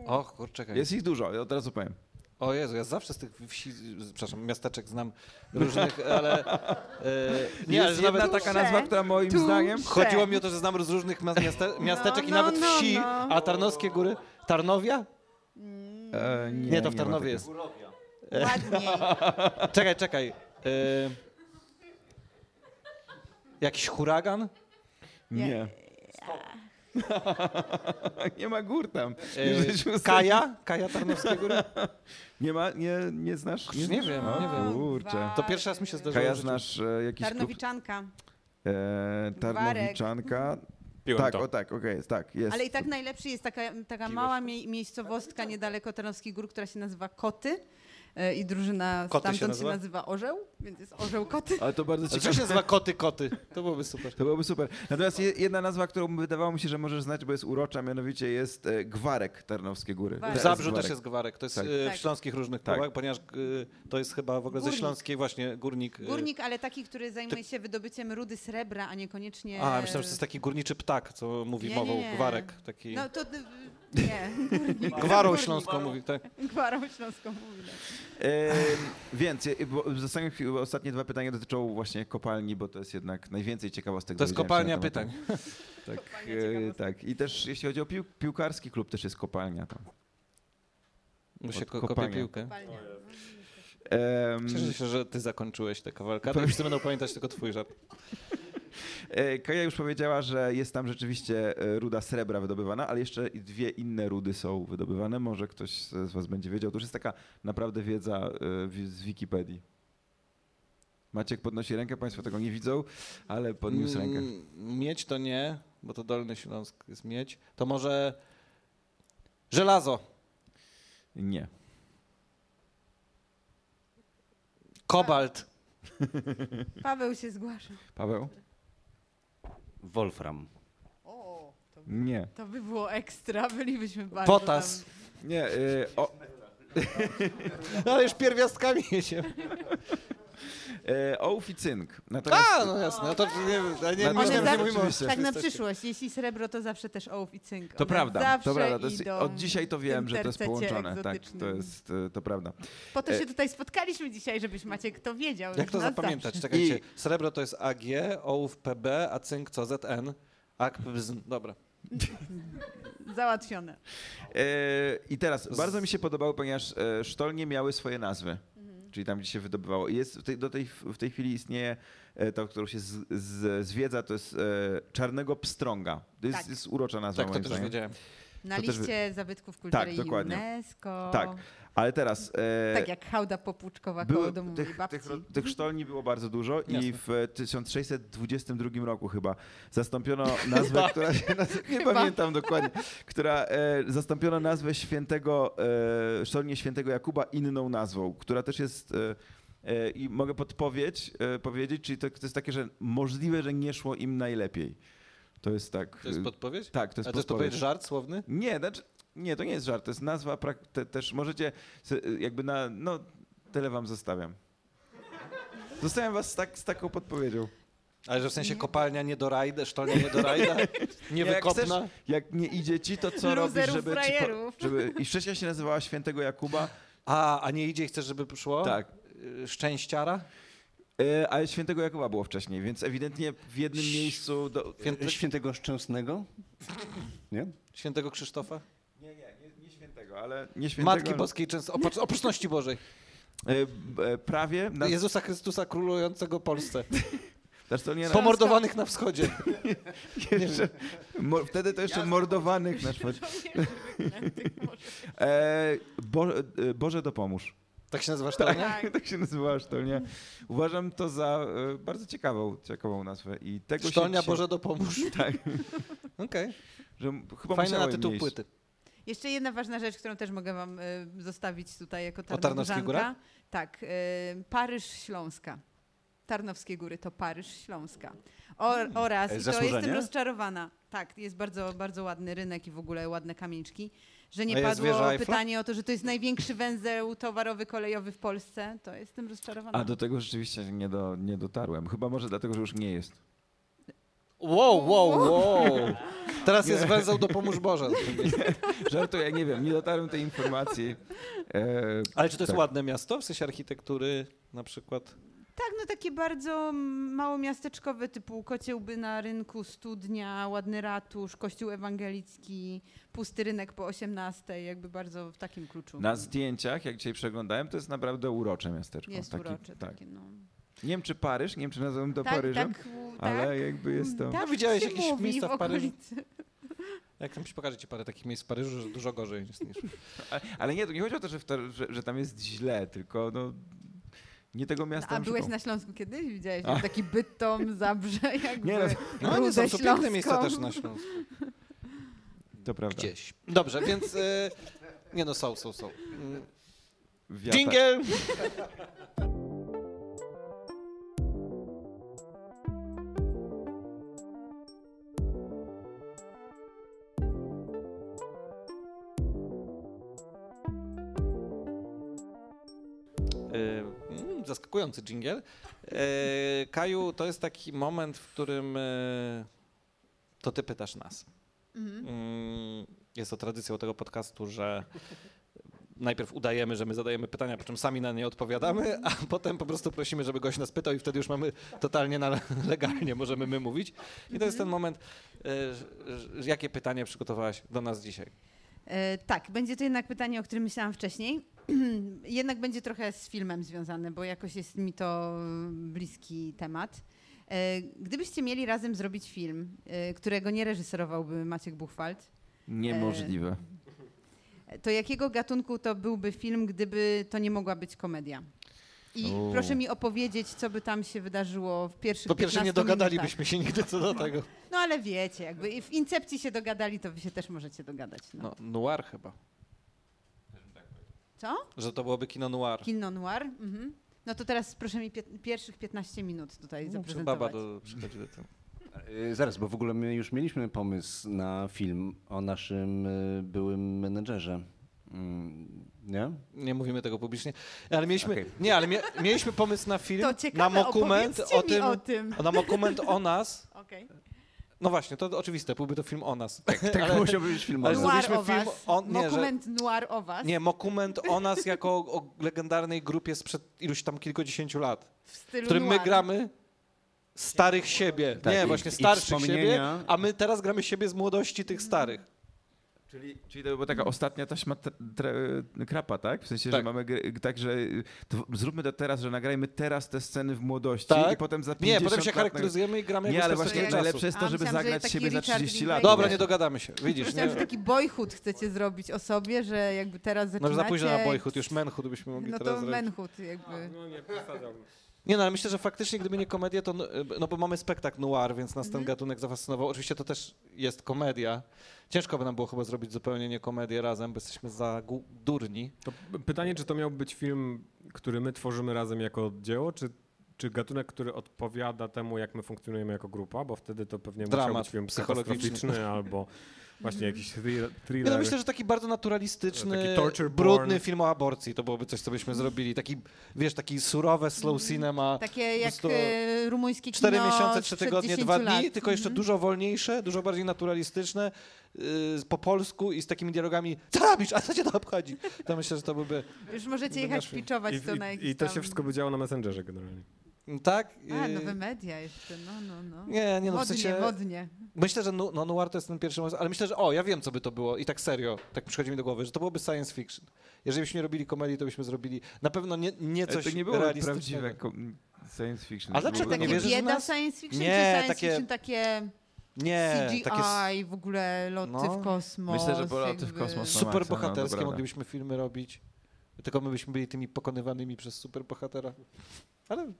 Och, kur, czekaj. Jest ich dużo, ja od razu powiem. O Jezu, ja zawsze z tych wsi, przepraszam, miasteczek znam różnych, ale... E, nie, ale jest jedna nawet... taka nazwa, która moim zdaniem... Chodziło mi o to, że znam z różnych miaste, miasteczek i no, nawet no, wsi, no. a Tarnowskie Góry... Tarnowia? E, nie, Nie, to w Tarnowie jest. Ładniej. Czekaj, czekaj. E, jakiś huragan? Nie. nie ma gór tam. E, Kaja? Kaja Tarnowskie Góry? Nie ma, nie, nie znasz? Nie wiem, O, nie wiem. Kurczę. To pierwszy raz mi się zdarzyło. Kaja znasz e, jakiś klub? Tarnowiczanka. E, Tarnowiczanka. Piłem Tak, to. o tak, okej, jest, tak, jest. Ale i tak najlepszy jest taka, taka mała mie miejscowostka niedaleko Tarnowskich Gór, która się nazywa Koty. E, I drużyna Koty się stamtąd się nazywa? nazywa Orzeł, więc jest Orzeł Koty. Ale to bardzo Ale co ciekawe. się nazywa koty, koty? To byłoby super. To byłoby super. Natomiast je- jedna nazwa, którą wydawało mi się, że możesz znać, bo jest urocza, mianowicie jest e, Gwarek Tarnowskie Góry. Gwarek. W Zabrzu też jest gwarek. To jest Tak. e, Tak. w śląskich różnych Tak. klubach, ponieważ e, to jest chyba w ogóle ze Górnik. śląskiej właśnie górnik. Górnik, ale taki, który zajmuje się wydobyciem rudy srebra, a niekoniecznie... A, myślałem, że to jest taki górniczy ptak, co mówi Nie, mową nie, nie. gwarek. Taki... No to... Nie, górnik. Gwarą śląską mówi, tak. Gwarą śląską mówi. tak. E, więc e, bo w zasadzie ostatnie dwa pytania dotyczą właśnie kopalni, bo to jest jednak najwięcej ciekawostek. To jest dowiedziałem się kopalnia na pytań. Tak, Kopalnia e, ciekawostek. tak. I też jeśli chodzi o pił piłkarski klub, też jest kopalnia. To. Bo się ko- kopie piłkę. Kopalnia. Em, Cieszę się, że ty zakończyłeś tę kawalkadę i wszyscy będą pamiętać tylko twój żart. E, Kaja już powiedziała, że jest tam rzeczywiście e, ruda srebra wydobywana, ale jeszcze dwie inne rudy są wydobywane. Może ktoś z was będzie wiedział. To już jest taka naprawdę wiedza e, z Wikipedii. Maciek podnosi rękę, państwo tego nie widzą, ale podniósł rękę. Mm, Miedź to nie, bo to Dolny Śląsk jest miedź. To może żelazo, Nie. kobalt, Paweł się zgłasza. Paweł? Wolfram. O, to, Nie. to by było ekstra, bylibyśmy bardzo potas. tam. Nie. e, o, No ale już pierwiastkami się. E, ołów i cynk. Natomiast, A, no jasne. No to nie, nie, nie, nie, nie, mówimy o tak na przyszłość, jeśli srebro, to zawsze też ołów i cynk. to prawda, zawsze to prawda. To jest, od dzisiaj to wiem, że to jest połączone. Tak, to jest, e, to prawda. Po to e- się tutaj spotkaliśmy dzisiaj, żebyś Maciek to wiedział. Jak to zapamiętać? Czekajcie. I- Srebro to jest AG, ołów PB, a cynk co ZN. AK. Dobra. Załatwione. E, I teraz bardzo mi się podobało, ponieważ e, sztolnie miały swoje nazwy. Czyli tam, gdzie się wydobywało. I Jest w tej, do tej, w tej chwili istnieje e, to, którą się z, z, zwiedza, to jest e, czarnego pstrąga. To jest, Tak. jest urocza nazwa Tak, to moim też zdaniem. wiedziałem. Na To też liście zabytków kultury Tak, i dokładnie. UNESCO. Tak. Ale teraz... E, Tak jak hałda popłuczkowa Było, koło domu mojej tych, babci. tych, tych sztolni było bardzo dużo i Jasne. w 1622 roku chyba zastąpiono nazwę, która się nazywa, nie Chyba. pamiętam dokładnie, która e, zastąpiono nazwę świętego, e, sztolnię świętego Jakuba inną nazwą, która też jest e, e, i mogę podpowiedź e, powiedzieć, czyli to, to jest takie, że możliwe, że nie szło im najlepiej. To jest tak. To jest e, podpowiedź? tak, to jest A to jest podpowiedź. podpowiedź żart słowny? Nie, znaczy, nie, to nie jest żart, to jest nazwa, prak- te, też możecie jakby na, no tyle wam zostawiam. Zostawiam was z, tak, z taką podpowiedzią. Ale że w sensie kopalnia nie do rajda, sztolnia nie do rajda, nie Jak wykopna. chcesz, Jak nie idzie ci, to co robisz, żeby, ci żeby... I wcześniej się nazywała świętego Jakuba. A, a nie idzie i chcesz, żeby szło? Tak. Y, Szczęściara? E, ale świętego Jakuba było wcześniej, więc ewidentnie w jednym miejscu... Do... Święte, świętego Szczęsnego? Nie? Świętego Krzysztofa? Nie, nie, nie, nie świętego, ale nie świętego. Matki Boskiej często, oprócz, opróczności Bożej. E, e, prawie. Na, Jezusa Chrystusa królującego Polsce. znaczy nie na, Pomordowanych na wschodzie. jeszcze, mo, wtedy to jeszcze mordowanych na szwodzie. E, Bo, e, Boże dopomóż. Tak się nazywa sztolnia? Tak. tak się nazywała sztolnia. Uważam to za e, bardzo ciekawą, ciekawą nazwę. I tego Sztolnia się, Boże dopomóż. Tak, Okej. Fajny na tytuł płyty. Jeszcze jedna ważna rzecz, którą też mogę wam y, zostawić tutaj jako Tarnowżanka. Górach? Tak, y, Paryż Śląska. Tarnowskie Góry to Paryż Śląska. O, oraz, E, i to jestem rozczarowana, tak, jest bardzo, bardzo ładny rynek i w ogóle ładne kamieniczki, że nie padło pytanie o to, że to jest największy węzeł towarowy, kolejowy w Polsce, to jestem rozczarowana. A do tego rzeczywiście nie, do, nie dotarłem. Chyba może dlatego, że już nie jest. Wow, wow, wow. Teraz jest węzeł do pomóż Boże. Żartuję, nie wiem, nie dotarłem tej informacji. E, Ale czy to jest Tak. ładne miasto? W sensie architektury na przykład? Tak, no takie bardzo mało miasteczkowe, typu kociełby na rynku, studnia, ładny ratusz, kościół ewangelicki, pusty rynek po 18, jakby bardzo w takim kluczu. na zdjęciach, jak dzisiaj przeglądałem, to jest naprawdę urocze miasteczko. Jest Taki- urocze tak. takie, no. Nie wiem, czy Paryż, nie wiem, czy nazwałem to tak, Paryżem, tak, ale tak, jakby jest to... Tak No, widziałeś jakieś miejsca w Paryżu? okolicy. Jak tam ci pokażę ci parę takich miejsc w Paryżu, że dużo gorzej jest niż... Ale- Ale nie, to nie chodzi o to, że, w to, że, że tam jest źle, tylko no, nie tego miasta A bym byłeś szukał. na Śląsku kiedyś? Widziałeś jak taki Bytom, Zabrze, jakby Nie, no, No nie, Rudę są, są piękne miejsca też na Śląsku. To prawda. Gdzieś. Dobrze, więc... E, nie no, są, są, są. Wiata- Jingle! Zaskakujący jingle. E, Kaju, to jest taki moment, w którym e, to ty pytasz nas. Mhm. Mm, Jest to tradycją tego podcastu, że najpierw udajemy, że my zadajemy pytania, po czym sami na nie odpowiadamy, a potem po prostu prosimy, żeby gość nas pytał i wtedy już mamy totalnie na, legalnie, możemy my mówić. I to jest ten moment, e, jakie pytanie przygotowałaś do nas dzisiaj? Tak, będzie to jednak pytanie, o którym myślałam wcześniej. jednak będzie trochę z filmem związane, bo jakoś jest mi to bliski temat. E, gdybyście mieli razem zrobić film, e, którego nie reżyserowałby Maciek Buchwald, Niemożliwe. to jakiego gatunku to byłby film, gdyby to nie mogła być komedia? I proszę mi opowiedzieć, co by tam się wydarzyło w pierwszych Po pierwsze, nie 15 minutach. dogadalibyśmy się nigdy co do tego. No ale wiecie, jakby i w Incepcji się dogadali, to wy się też możecie dogadać. No. No, noir chyba. Co? Że to byłoby kino noir. Kino noir? Mhm. No to teraz proszę mi pierwszych 15 minut tutaj No, zaprezentować. baba do, przychodzi do tego. E, Zaraz, bo w ogóle my już mieliśmy pomysł na film o naszym e, byłym menedżerze. Mm, Nie? Nie mówimy tego publicznie. Ale mieliśmy, Okej. nie, ale mie, mieliśmy pomysł na film, To na ciekawe, mokument opowiedzcie o tym, o tym. na mokument o nas. Okej. No właśnie, to oczywiste, byłby to film o nas. Tak ale, musiałby być film. ale o- Noir zrobiliśmy o film was. o- nie, że- Dokument noir o was. nie, mokument o nas jako o, o legendarnej grupie sprzed iluś tam kilkudziesięciu lat, w w stylu którym my noir. gramy starych siebie. Tak, nie, i- właśnie starszych siebie, a my teraz gramy siebie z młodości tych starych. Czyli, czyli to by była taka ostatnia taśma tra, tra, krapa, tak? W sensie, Tak. że mamy tak, że to zróbmy to teraz, że nagrajmy teraz te sceny w młodości Tak. i potem za Nie, 50 potem się lat charakteryzujemy i gramy Nie, ale właśnie jak- najlepsze jest to, żeby myślałam, że zagrać taki siebie za Richard 30 lat. Dobra, nie dogadamy się. Widzisz, Myślałam, że nie, taki boyhood chcecie zrobić o sobie, że jakby teraz no zaczynacie... już za późno na boyhood, już manhood byśmy mogli No teraz to zrobić. manhood jakby. No nie, przesadzałbym. Nie no, ale myślę, że faktycznie gdyby nie komedia, to no, no bo mamy spektakl noir, więc nas ten Mhm. gatunek zafascynował. Oczywiście to też jest komedia. Ciężko by nam było chyba zrobić zupełnie nie komedię razem, bo jesteśmy za durni. To pytanie, czy to miał być film, który my tworzymy razem jako dzieło, czy, czy gatunek, który odpowiada temu, jak my funkcjonujemy jako grupa, bo wtedy to pewnie musiał być film psychologiczny albo właśnie jakiś thriller. Nie, no thriller. myślę, że taki bardzo naturalistyczny, Taki brudny film o aborcji to byłoby coś, co byśmy zrobili. Taki, wiesz, taki surowe slow cinema. Takie jak e, rumuńskie kino Cztery miesiące, trzy tygodnie, 10 dwa dni, lat. tylko jeszcze Mhm. dużo wolniejsze, dużo bardziej naturalistyczne, yy, po polsku i z takimi dialogami co robisz, a co cię to obchodzi? To myślę, że to byłby... Już możecie jechać I, to na i, jakiś I to tam... się wszystko by działo na Messengerze generalnie. Tak? A, nowe media jeszcze, no, no, no. Nie, nie, no w modnie, sensie... modnie. Myślę, że nu, no, noir to jest ten pierwszy moment, ale myślę, że o, ja wiem, co by to było i tak serio, tak przychodzi mi do głowy, że to byłoby science fiction. Jeżeli byśmy nie robili komedii, to byśmy zrobili na pewno nie, nie coś to nie było prawdziwe science fiction. A dlaczego było- nie takie wierzysz w bieda nas? science fiction, Nie, czy science takie- fiction takie Nie, CGI, takie w ogóle loty No. w kosmos. Myślę, że loty w jakby- kosmos są super maksa, no, bohaterskie dobra. moglibyśmy filmy robić, tylko my byśmy byli tymi pokonywanymi przez super bohatera. Ale No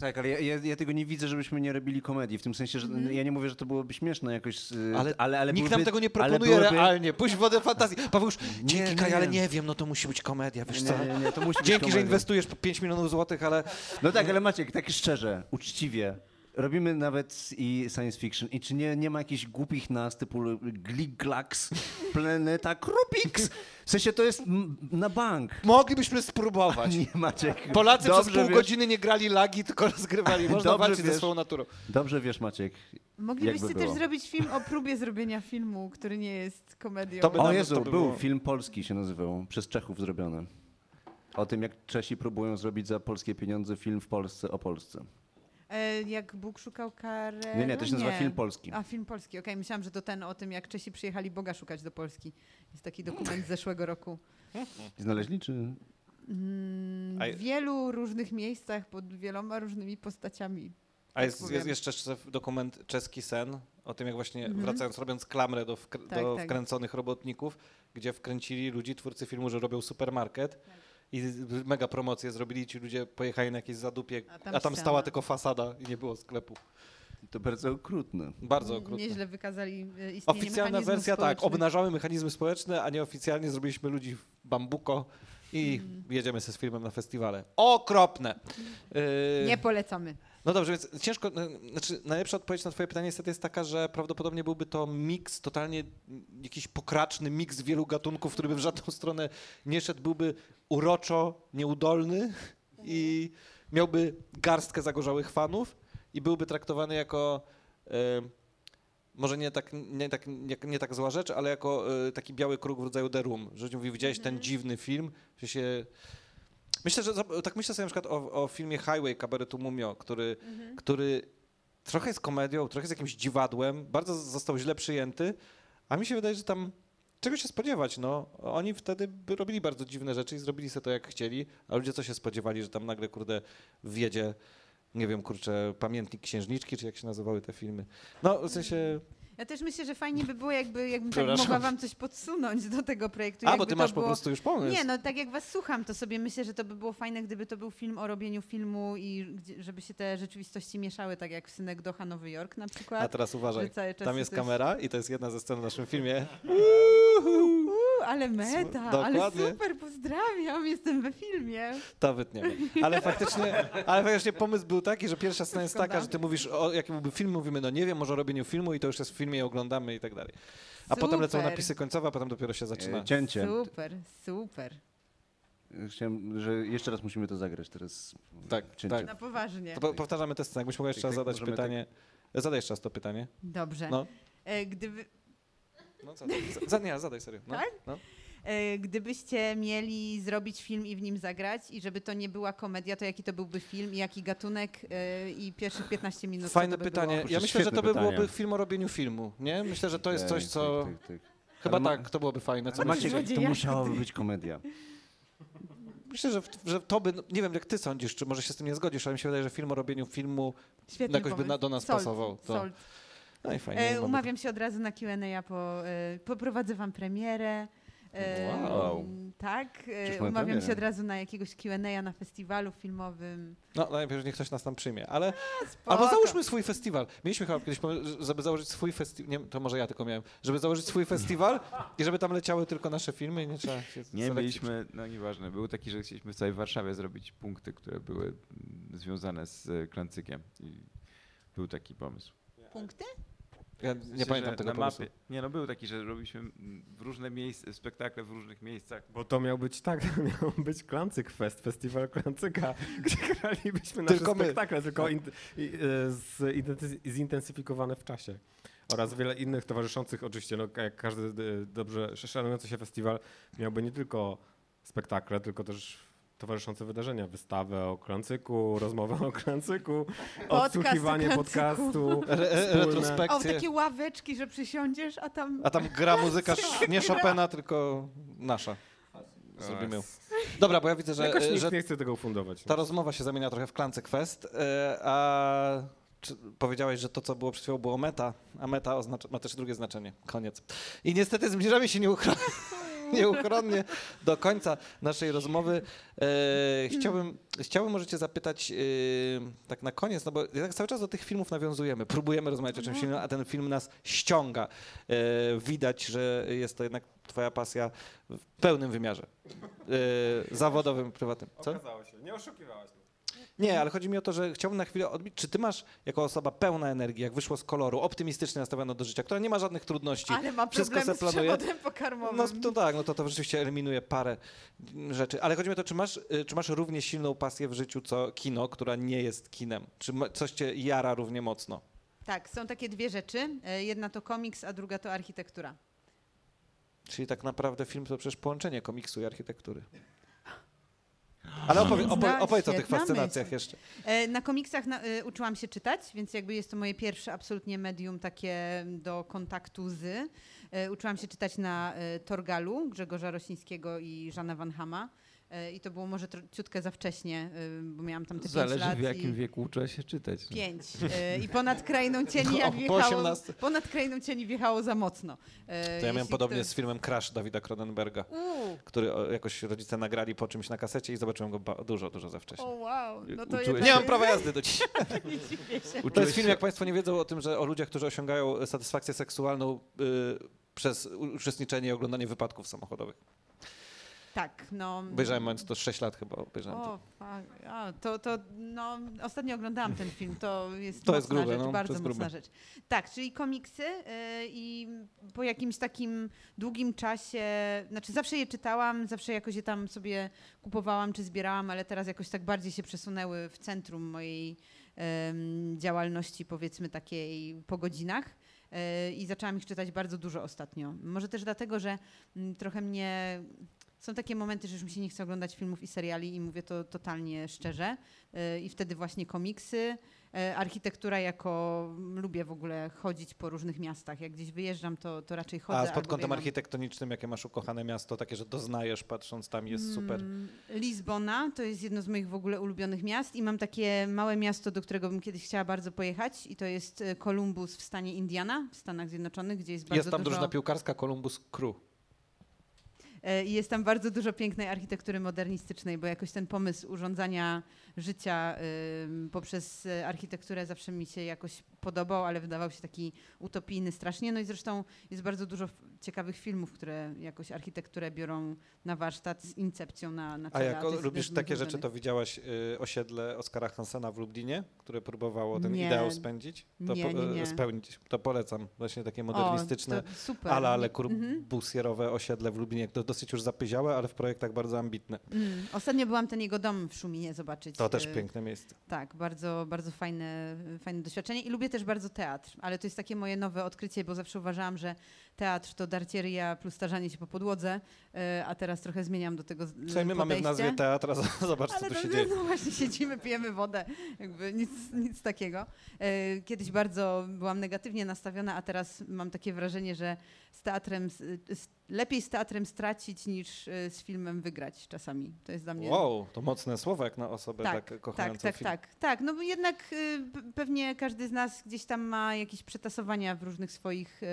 Tak, ale ja, ja, ja tego nie widzę, żebyśmy nie robili komedii. W tym sensie, że ja nie mówię, że to byłoby śmieszne jakoś. y, Ale ale, ale nikt byłyby, nam tego nie proponuje byłyby- realnie. Pójdź w wodę fantazji. Paweł już, dzięki nie, Kaj, nie. ale nie wiem, no to musi być komedia, wiesz co? Nie, nie, nie, to musi być Dzięki, że komedia. inwestujesz po 5 milionów złotych, ale No tak, ale Maciek, tak szczerze, uczciwie. Robimy nawet i science fiction. I czy nie, nie ma jakichś głupich nas typu Gliglax, Planeta Krupix? W sensie to jest m- na bank. moglibyśmy spróbować. Nie, Maciek. Polacy dobrze przez pół wiesz, godziny nie grali lagi, tylko rozgrywali. Można Dobrze walczyć ze wiesz. swoją naturą. Dobrze wiesz, Maciek. Moglibyście jakby też było. zrobić film o próbie zrobienia filmu, który nie jest komedią. To by O nawet Jezu, to by był było. film polski się nazywał, przez Czechów zrobiony. O tym, jak Czesi próbują zrobić za polskie pieniądze film w Polsce o Polsce. E, jak Bóg szukał Karela? Nie, nie, to się nazywa Nie. film polski. A, film polski, okej. Myślałam, że to ten o tym, jak Czesi przyjechali Boga szukać do Polski. Jest taki dokument z zeszłego roku. Znaleźli, czy... Mm, w wielu różnych miejscach, pod wieloma różnymi postaciami. A Tak jest, jest jeszcze dokument Czeski Sen, o tym jak właśnie, Mhm. wracając, robiąc klamrę do, wkr- Tak, do tak. wkręconych robotników, gdzie wkręcili ludzi, twórcy filmu, że robią supermarket Tak. I mega promocję zrobili, ci ludzie pojechali na jakieś zadupie, A a tam tam, ściana. stała tylko fasada i nie było sklepu. To bardzo okrutne. Bardzo okrutne. Nieźle wykazali e, istnienie Oficjalna wersja tak, obnażamy mechanizmy społeczne, a nieoficjalnie zrobiliśmy ludzi w bambuko i Mm. jedziemy ze z filmem na festiwale. Okropne! Yy, Nie polecamy. No dobrze, więc ciężko, no, znaczy najlepsza odpowiedź na twoje pytanie niestety jest taka, że prawdopodobnie byłby to miks, totalnie mm, jakiś pokraczny miks wielu gatunków, który by w żadną stronę nie szedł, byłby uroczo nieudolny i miałby garstkę zagorzałych fanów i byłby traktowany jako e, może nie tak, nie, tak, nie, nie tak zła rzecz, ale jako e, taki biały kruk w rodzaju The Room, że mówi, widziałeś ten dziwny film, że się... Myślę, że tak myślę sobie na przykład o, o filmie Highway kabaretu Mumio, który, który trochę jest komedią, trochę jest jakimś dziwadłem, bardzo został źle przyjęty, a mi się wydaje, że tam czego się spodziewać, no. Oni wtedy by robili bardzo dziwne rzeczy i zrobili sobie to jak chcieli, a ludzie co się spodziewali, że tam nagle, kurde, wjedzie, nie wiem, kurczę, pamiętnik księżniczki, czy jak się nazywały te filmy. No, w sensie, Ja też myślę, że fajnie by było, jakby, jakbym tak mogła wam coś podsunąć do tego projektu. a, jakby bo ty masz po było... prostu już pomysł. Nie, no tak jak was słucham, to sobie myślę, że to by było fajne, gdyby to był film o robieniu filmu i żeby się te rzeczywistości mieszały, tak jak w Synek Doha Nowy Jork na przykład. A teraz uważaj, tam jest coś- kamera i to jest jedna ze scen w naszym filmie. Uuu, ale meta, ale super, pozdrawiam, jestem we filmie. To wytniemy. Ale faktycznie, ale faktycznie pomysł był taki, że pierwsza scena jest taka, że ty mówisz, o jaki byłby film, mówimy, no nie wiem, może o robieniu filmu i to już jest w filmie i oglądamy i tak dalej. A potem lecą Super. napisy końcowe, a potem dopiero się zaczyna. E, Cięcie. Super, super. Chciałem, że jeszcze raz musimy to zagrać teraz. Tak, Cięcie. tak. Na poważnie. To po, powtarzamy tę scenę. Jakbyś mogła jeszcze Tak, raz tak, zadać możemy pytanie. Zadaj jeszcze raz to pytanie. Dobrze. No. E, Gdyby, No co? za- Za, nie, zadaj serio. No, Tak? No. E, gdybyście mieli zrobić film i w nim zagrać i żeby to nie była komedia, to jaki to byłby film i jaki gatunek e, i pierwszych 15 minut Fajne by pytanie. Było? Ja myślę, że to by pytanie. byłoby film o robieniu filmu, nie? Myślę, że to jest coś, co... Chyba ma- tak, to byłoby fajne. Co? Maciek, to musiałaby być komedia. Myślę, że, że to by, no, nie wiem jak ty sądzisz, czy może się z tym nie zgodzisz, ale mi się wydaje, że film o robieniu filmu, Świetny jakoś by pomysł. na- do nas Sold, pasował, to- sold. no i fajnie. E, umawiam się od razu na Q&A, po, e, poprowadzę wam premierę. Wow. Tak, Przecież e, mamy umawiam się od razu na jakiegoś Q&A na festiwalu filmowym. No najpierw niech ktoś nas tam przyjmie, ale Spoko. albo załóżmy swój festiwal. Mieliśmy chyba kiedyś pomysł, żeby założyć swój festiwal, nie, to może ja tylko miałem, żeby założyć swój festiwal i żeby tam leciały tylko nasze filmy i nie trzeba się Nie, selekcji mieliśmy, no nieważne, był taki, że chcieliśmy w całej Warszawie zrobić punkty, które były mm, związane z e, Klancykiem i był taki pomysł. Punkty? Ja nie pamiętam że tego na pomysłu. mapie. Nie, no był taki, że robiliśmy w różne miejsca, spektakle w różnych miejscach. Bo to miał być tak, to miał być Klancyk Fest, festiwal Klancyka, gdzie gralibyśmy nasze Tylko my. spektakle, tylko in, i, e, zintensyfikowane w czasie. Oraz wiele innych towarzyszących, oczywiście, no, jak każdy e, dobrze szanujący się festiwal miałby nie tylko spektakle, tylko też towarzyszące wydarzenia. Wystawę o klancyku, rozmowę o klancyku, Podcast odsłuchiwanie klancyku. podcastu. Re, re, wspólne. O, takie ławeczki, że przysiądziesz, a tam... A tam gra muzyka nie Chopina, tylko nasza. Zrobimy ją. Dobra, bo ja widzę, że, Jakoś nikt że nie chce tego fundować. ta rozmowa się zamienia trochę w klance quest, e, a powiedziałeś, że to, co było przed chwilą, było meta, a meta oznacza, ma też drugie znaczenie. Koniec. I niestety zbliżamy się nieuchronnie, nieuchronnie do końca naszej rozmowy. E, chciałbym, chciałbym możecie zapytać e, tak na koniec, no bo jak cały czas do tych filmów nawiązujemy, próbujemy rozmawiać o czymś innym, a ten film nas ściąga. E, widać, że jest to jednak twoja pasja w pełnym wymiarze. E, zawodowym, prywatnym. Co? Okazało się, nie oszukiwałaś mnie. Nie, ale chodzi mi o to, że chciałbym na chwilę odbić, czy ty masz jako osoba pełna energii, jak wyszło z koloru, optymistycznie nastawiona do życia, która nie ma żadnych trudności, Ale ma wszystko problemy se z planuje. przewodem pokarmowym. No to tak, no to, to rzeczywiście eliminuje parę rzeczy. Ale chodzi mi o to, czy masz, y, czy masz równie silną pasję w życiu, co kino, która nie jest kinem? Czy coś cię jara równie mocno? Tak, są takie dwie rzeczy. E, Jedna to komiks, a druga to architektura. Czyli tak naprawdę film to przecież połączenie komiksu i architektury. Ale opowie, opowiedz o tych fascynacjach jeszcze. E, Na komiksach na, y, uczyłam się czytać, więc jakby jest to moje pierwsze absolutnie medium takie do kontaktu z. E, Uczyłam się czytać na e, Torgalu Grzegorza Rosińskiego i Żana Van Hama. E, I to było może ciutkę za wcześnie, y, bo miałam tam te pięć Zależy lat. w jakim i... wieku uczyła się czytać. Pięć. E, I ponad krainą cieni jak Po wjechało, 18. ponad krainą cieni wjechało za mocno. E, To ja miałem jeśli podobnie ktoś- z filmem Crash Dawida Cronenberga, Uuu, który jakoś rodzice nagrali po czymś na kasecie i zobaczyłem go dużo, dużo za wcześnie. o wow, no to Uczyłeś Nie mam prawa jazdy do dziś. To jest film, jak Państwo nie wiedzą o tym, że o ludziach, którzy osiągają satysfakcję seksualną y, przez u- uczestniczenie i oglądanie wypadków samochodowych. Tak, no. Obejrzałem mając to 6 lat chyba. Obejrzałem to. O, fuck. A, to, to, no, ostatnio oglądałam ten film, to jest To jest grube, rzecz, no, to bardzo jest mocna grube. rzecz. Tak, czyli komiksy y, i po jakimś takim długim czasie, znaczy zawsze je czytałam, zawsze jakoś je tam sobie kupowałam czy zbierałam, ale teraz jakoś tak bardziej się przesunęły w centrum mojej em, działalności, powiedzmy takiej po godzinach. Y, I zaczęłam ich czytać bardzo dużo ostatnio. Może też dlatego, że mm, trochę mnie są takie momenty, że już mi się nie chce oglądać filmów i seriali i mówię to totalnie szczerze. Yy, I wtedy właśnie komiksy, yy, architektura jako lubię w ogóle chodzić po różnych miastach. Jak gdzieś wyjeżdżam, to, to raczej chodzę. A pod kątem biegam. architektonicznym, jakie masz ukochane miasto, takie, że doznajesz patrząc tam jest super. Mm, Lizbona to jest jedno z moich w ogóle ulubionych miast i mam takie małe miasto, do którego bym kiedyś chciała bardzo pojechać i to jest e, Columbus w stanie Indiana w Stanach Zjednoczonych, gdzie jest bardzo Jest tam dużo... drużyna piłkarska Columbus Crew. E, I jest tam bardzo dużo pięknej architektury modernistycznej, bo jakoś ten pomysł urządzania życia poprzez e, architekturę zawsze mi się jakoś podobał, ale wydawał się taki utopijny strasznie. No i zresztą jest bardzo dużo ciekawych filmów, które jakoś architekturę biorą na warsztat z incepcją na, na A jak to o, lubisz takie rzeczy, to widziałaś y, osiedle Oskara Hansena w Lublinie, które próbowało ten Nie. ideał spędzić? To Nie, nie, y, nie. spełnić. To polecam. Właśnie takie O, modernistyczne, to super. ale Mhm. kurbusierowe osiedle w Lublinie. To dosyć już zapyziałe, ale w projektach bardzo ambitne. Mm. Ostatnio byłam ten jego dom w Szuminie zobaczyć. To też E, piękne miejsce. Tak, bardzo, bardzo fajne, fajne doświadczenie i lubię też bardzo teatr, ale to jest takie moje nowe odkrycie, bo zawsze uważałam, że teatr to darcieria plus starzanie się po podłodze, e, a teraz trochę zmieniam do tego Słuchaj, my mamy w nazwie teatr, a zobacz, co Ale tu no, się no, dzieje. no właśnie siedzimy, pijemy wodę, jakby nic, nic takiego. E, Kiedyś bardzo byłam negatywnie nastawiona, a teraz mam takie wrażenie, że z teatrem, z, lepiej z teatrem stracić niż e, z filmem wygrać czasami. To jest dla mnie... Wow, to mocne słowa jak na osobę tak, Tak, tak, kochającą tak, film. tak, tak. No bo jednak pewnie każdy z nas gdzieś tam ma jakieś przetasowania w różnych swoich y,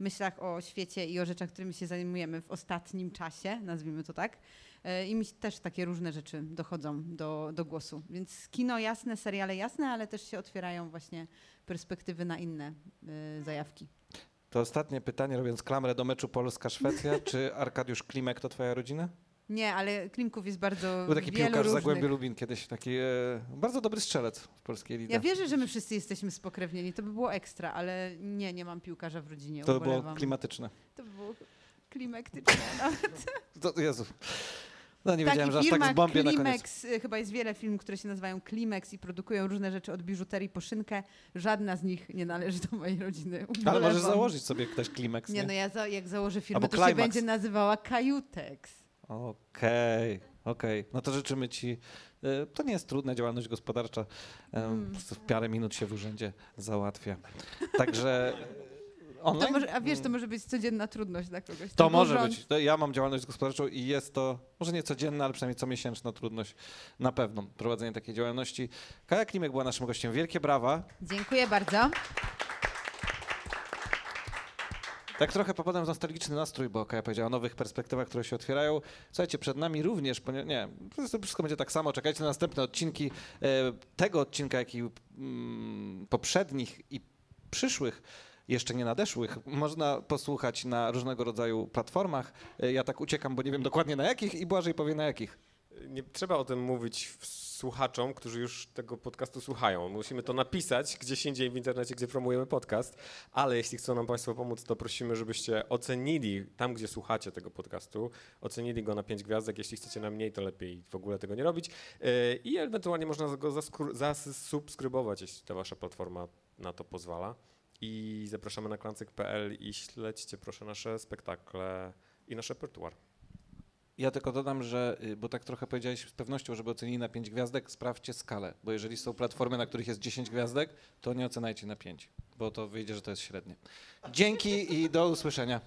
myślach o świecie i o rzeczach, którymi się zajmujemy w ostatnim czasie, nazwijmy to tak. Y, I mi też takie różne rzeczy dochodzą do, do głosu. Więc kino jasne, seriale jasne, ale też się otwierają właśnie perspektywy na inne y, zajawki. To ostatnie pytanie, robiąc klamrę do meczu Polska-Szwecja. Czy Arkadiusz Klimek to twoja rodzina? Nie, ale Klimków jest bardzo Był taki wielu piłkarz różnych. Lubin kiedyś, taki e, bardzo dobry strzelec w polskiej lidze. Ja wierzę, że my wszyscy jesteśmy spokrewnieni. To by było ekstra, ale nie, nie mam piłkarza w rodzinie. to by było klimatyczne. To by było klimaktyczne nawet. To, Jezu. No nie wiedziałem, że aż tak firma z bombie na koniec. Klimex, y, chyba jest wiele firm, które się nazywają Klimex i produkują różne rzeczy od biżuterii po szynkę. Żadna z nich nie należy do mojej rodziny. Ale Ubolewam. możesz założyć sobie też Klimex, nie? Nie, no ja za, jak założę firmę, Albo to się Climax. będzie nazywała Kajutex. Okej, Okej, no to życzymy ci. e, To nie jest trudna działalność gospodarcza. em, W parę minut się w urzędzie załatwia. Także e, To online. może, a wiesz, to może być codzienna trudność dla kogoś. To Ten może urząd- być. To Ja mam działalność gospodarczą i jest to może nie codzienna, ale przynajmniej comiesięczna trudność na pewno prowadzenie takiej działalności. Kaja Klimek była naszym gościem. Wielkie brawa. Dziękuję bardzo. Tak trochę popadam w nostalgiczny nastrój, bo Kaja powiedziała o nowych perspektywach, które się otwierają. Słuchajcie, przed nami również, ponia- nie, wszystko będzie tak samo, czekajcie na następne odcinki e, tego odcinka, jak i mm, poprzednich i przyszłych, jeszcze nie nadeszłych, można posłuchać na różnego rodzaju platformach. E, Ja tak uciekam, bo nie wiem dokładnie na jakich i Błażej powie na jakich. Nie trzeba o tym mówić w- słuchaczom, którzy już tego podcastu słuchają. Musimy to napisać gdzieś indziej w internecie, gdzie promujemy podcast, ale jeśli chcą nam Państwo pomóc, to prosimy, żebyście ocenili tam, gdzie słuchacie tego podcastu, ocenili go na 5 gwiazdek. Jeśli chcecie na mniej, to lepiej w ogóle tego nie robić. Yy, I ewentualnie można go zasubskrybować, jeśli ta Wasza platforma na to pozwala. I zapraszamy na klancyk.pl i śledźcie proszę nasze spektakle i nasz repertuar. Ja tylko dodam, że, y, bo tak trochę powiedziałeś z pewnością, żeby ocenili na 5 gwiazdek, sprawdźcie skalę, bo jeżeli są platformy, na których jest 10 gwiazdek, to nie ocenajcie na 5, bo to wyjdzie, że to jest średnie. Dzięki i do usłyszenia.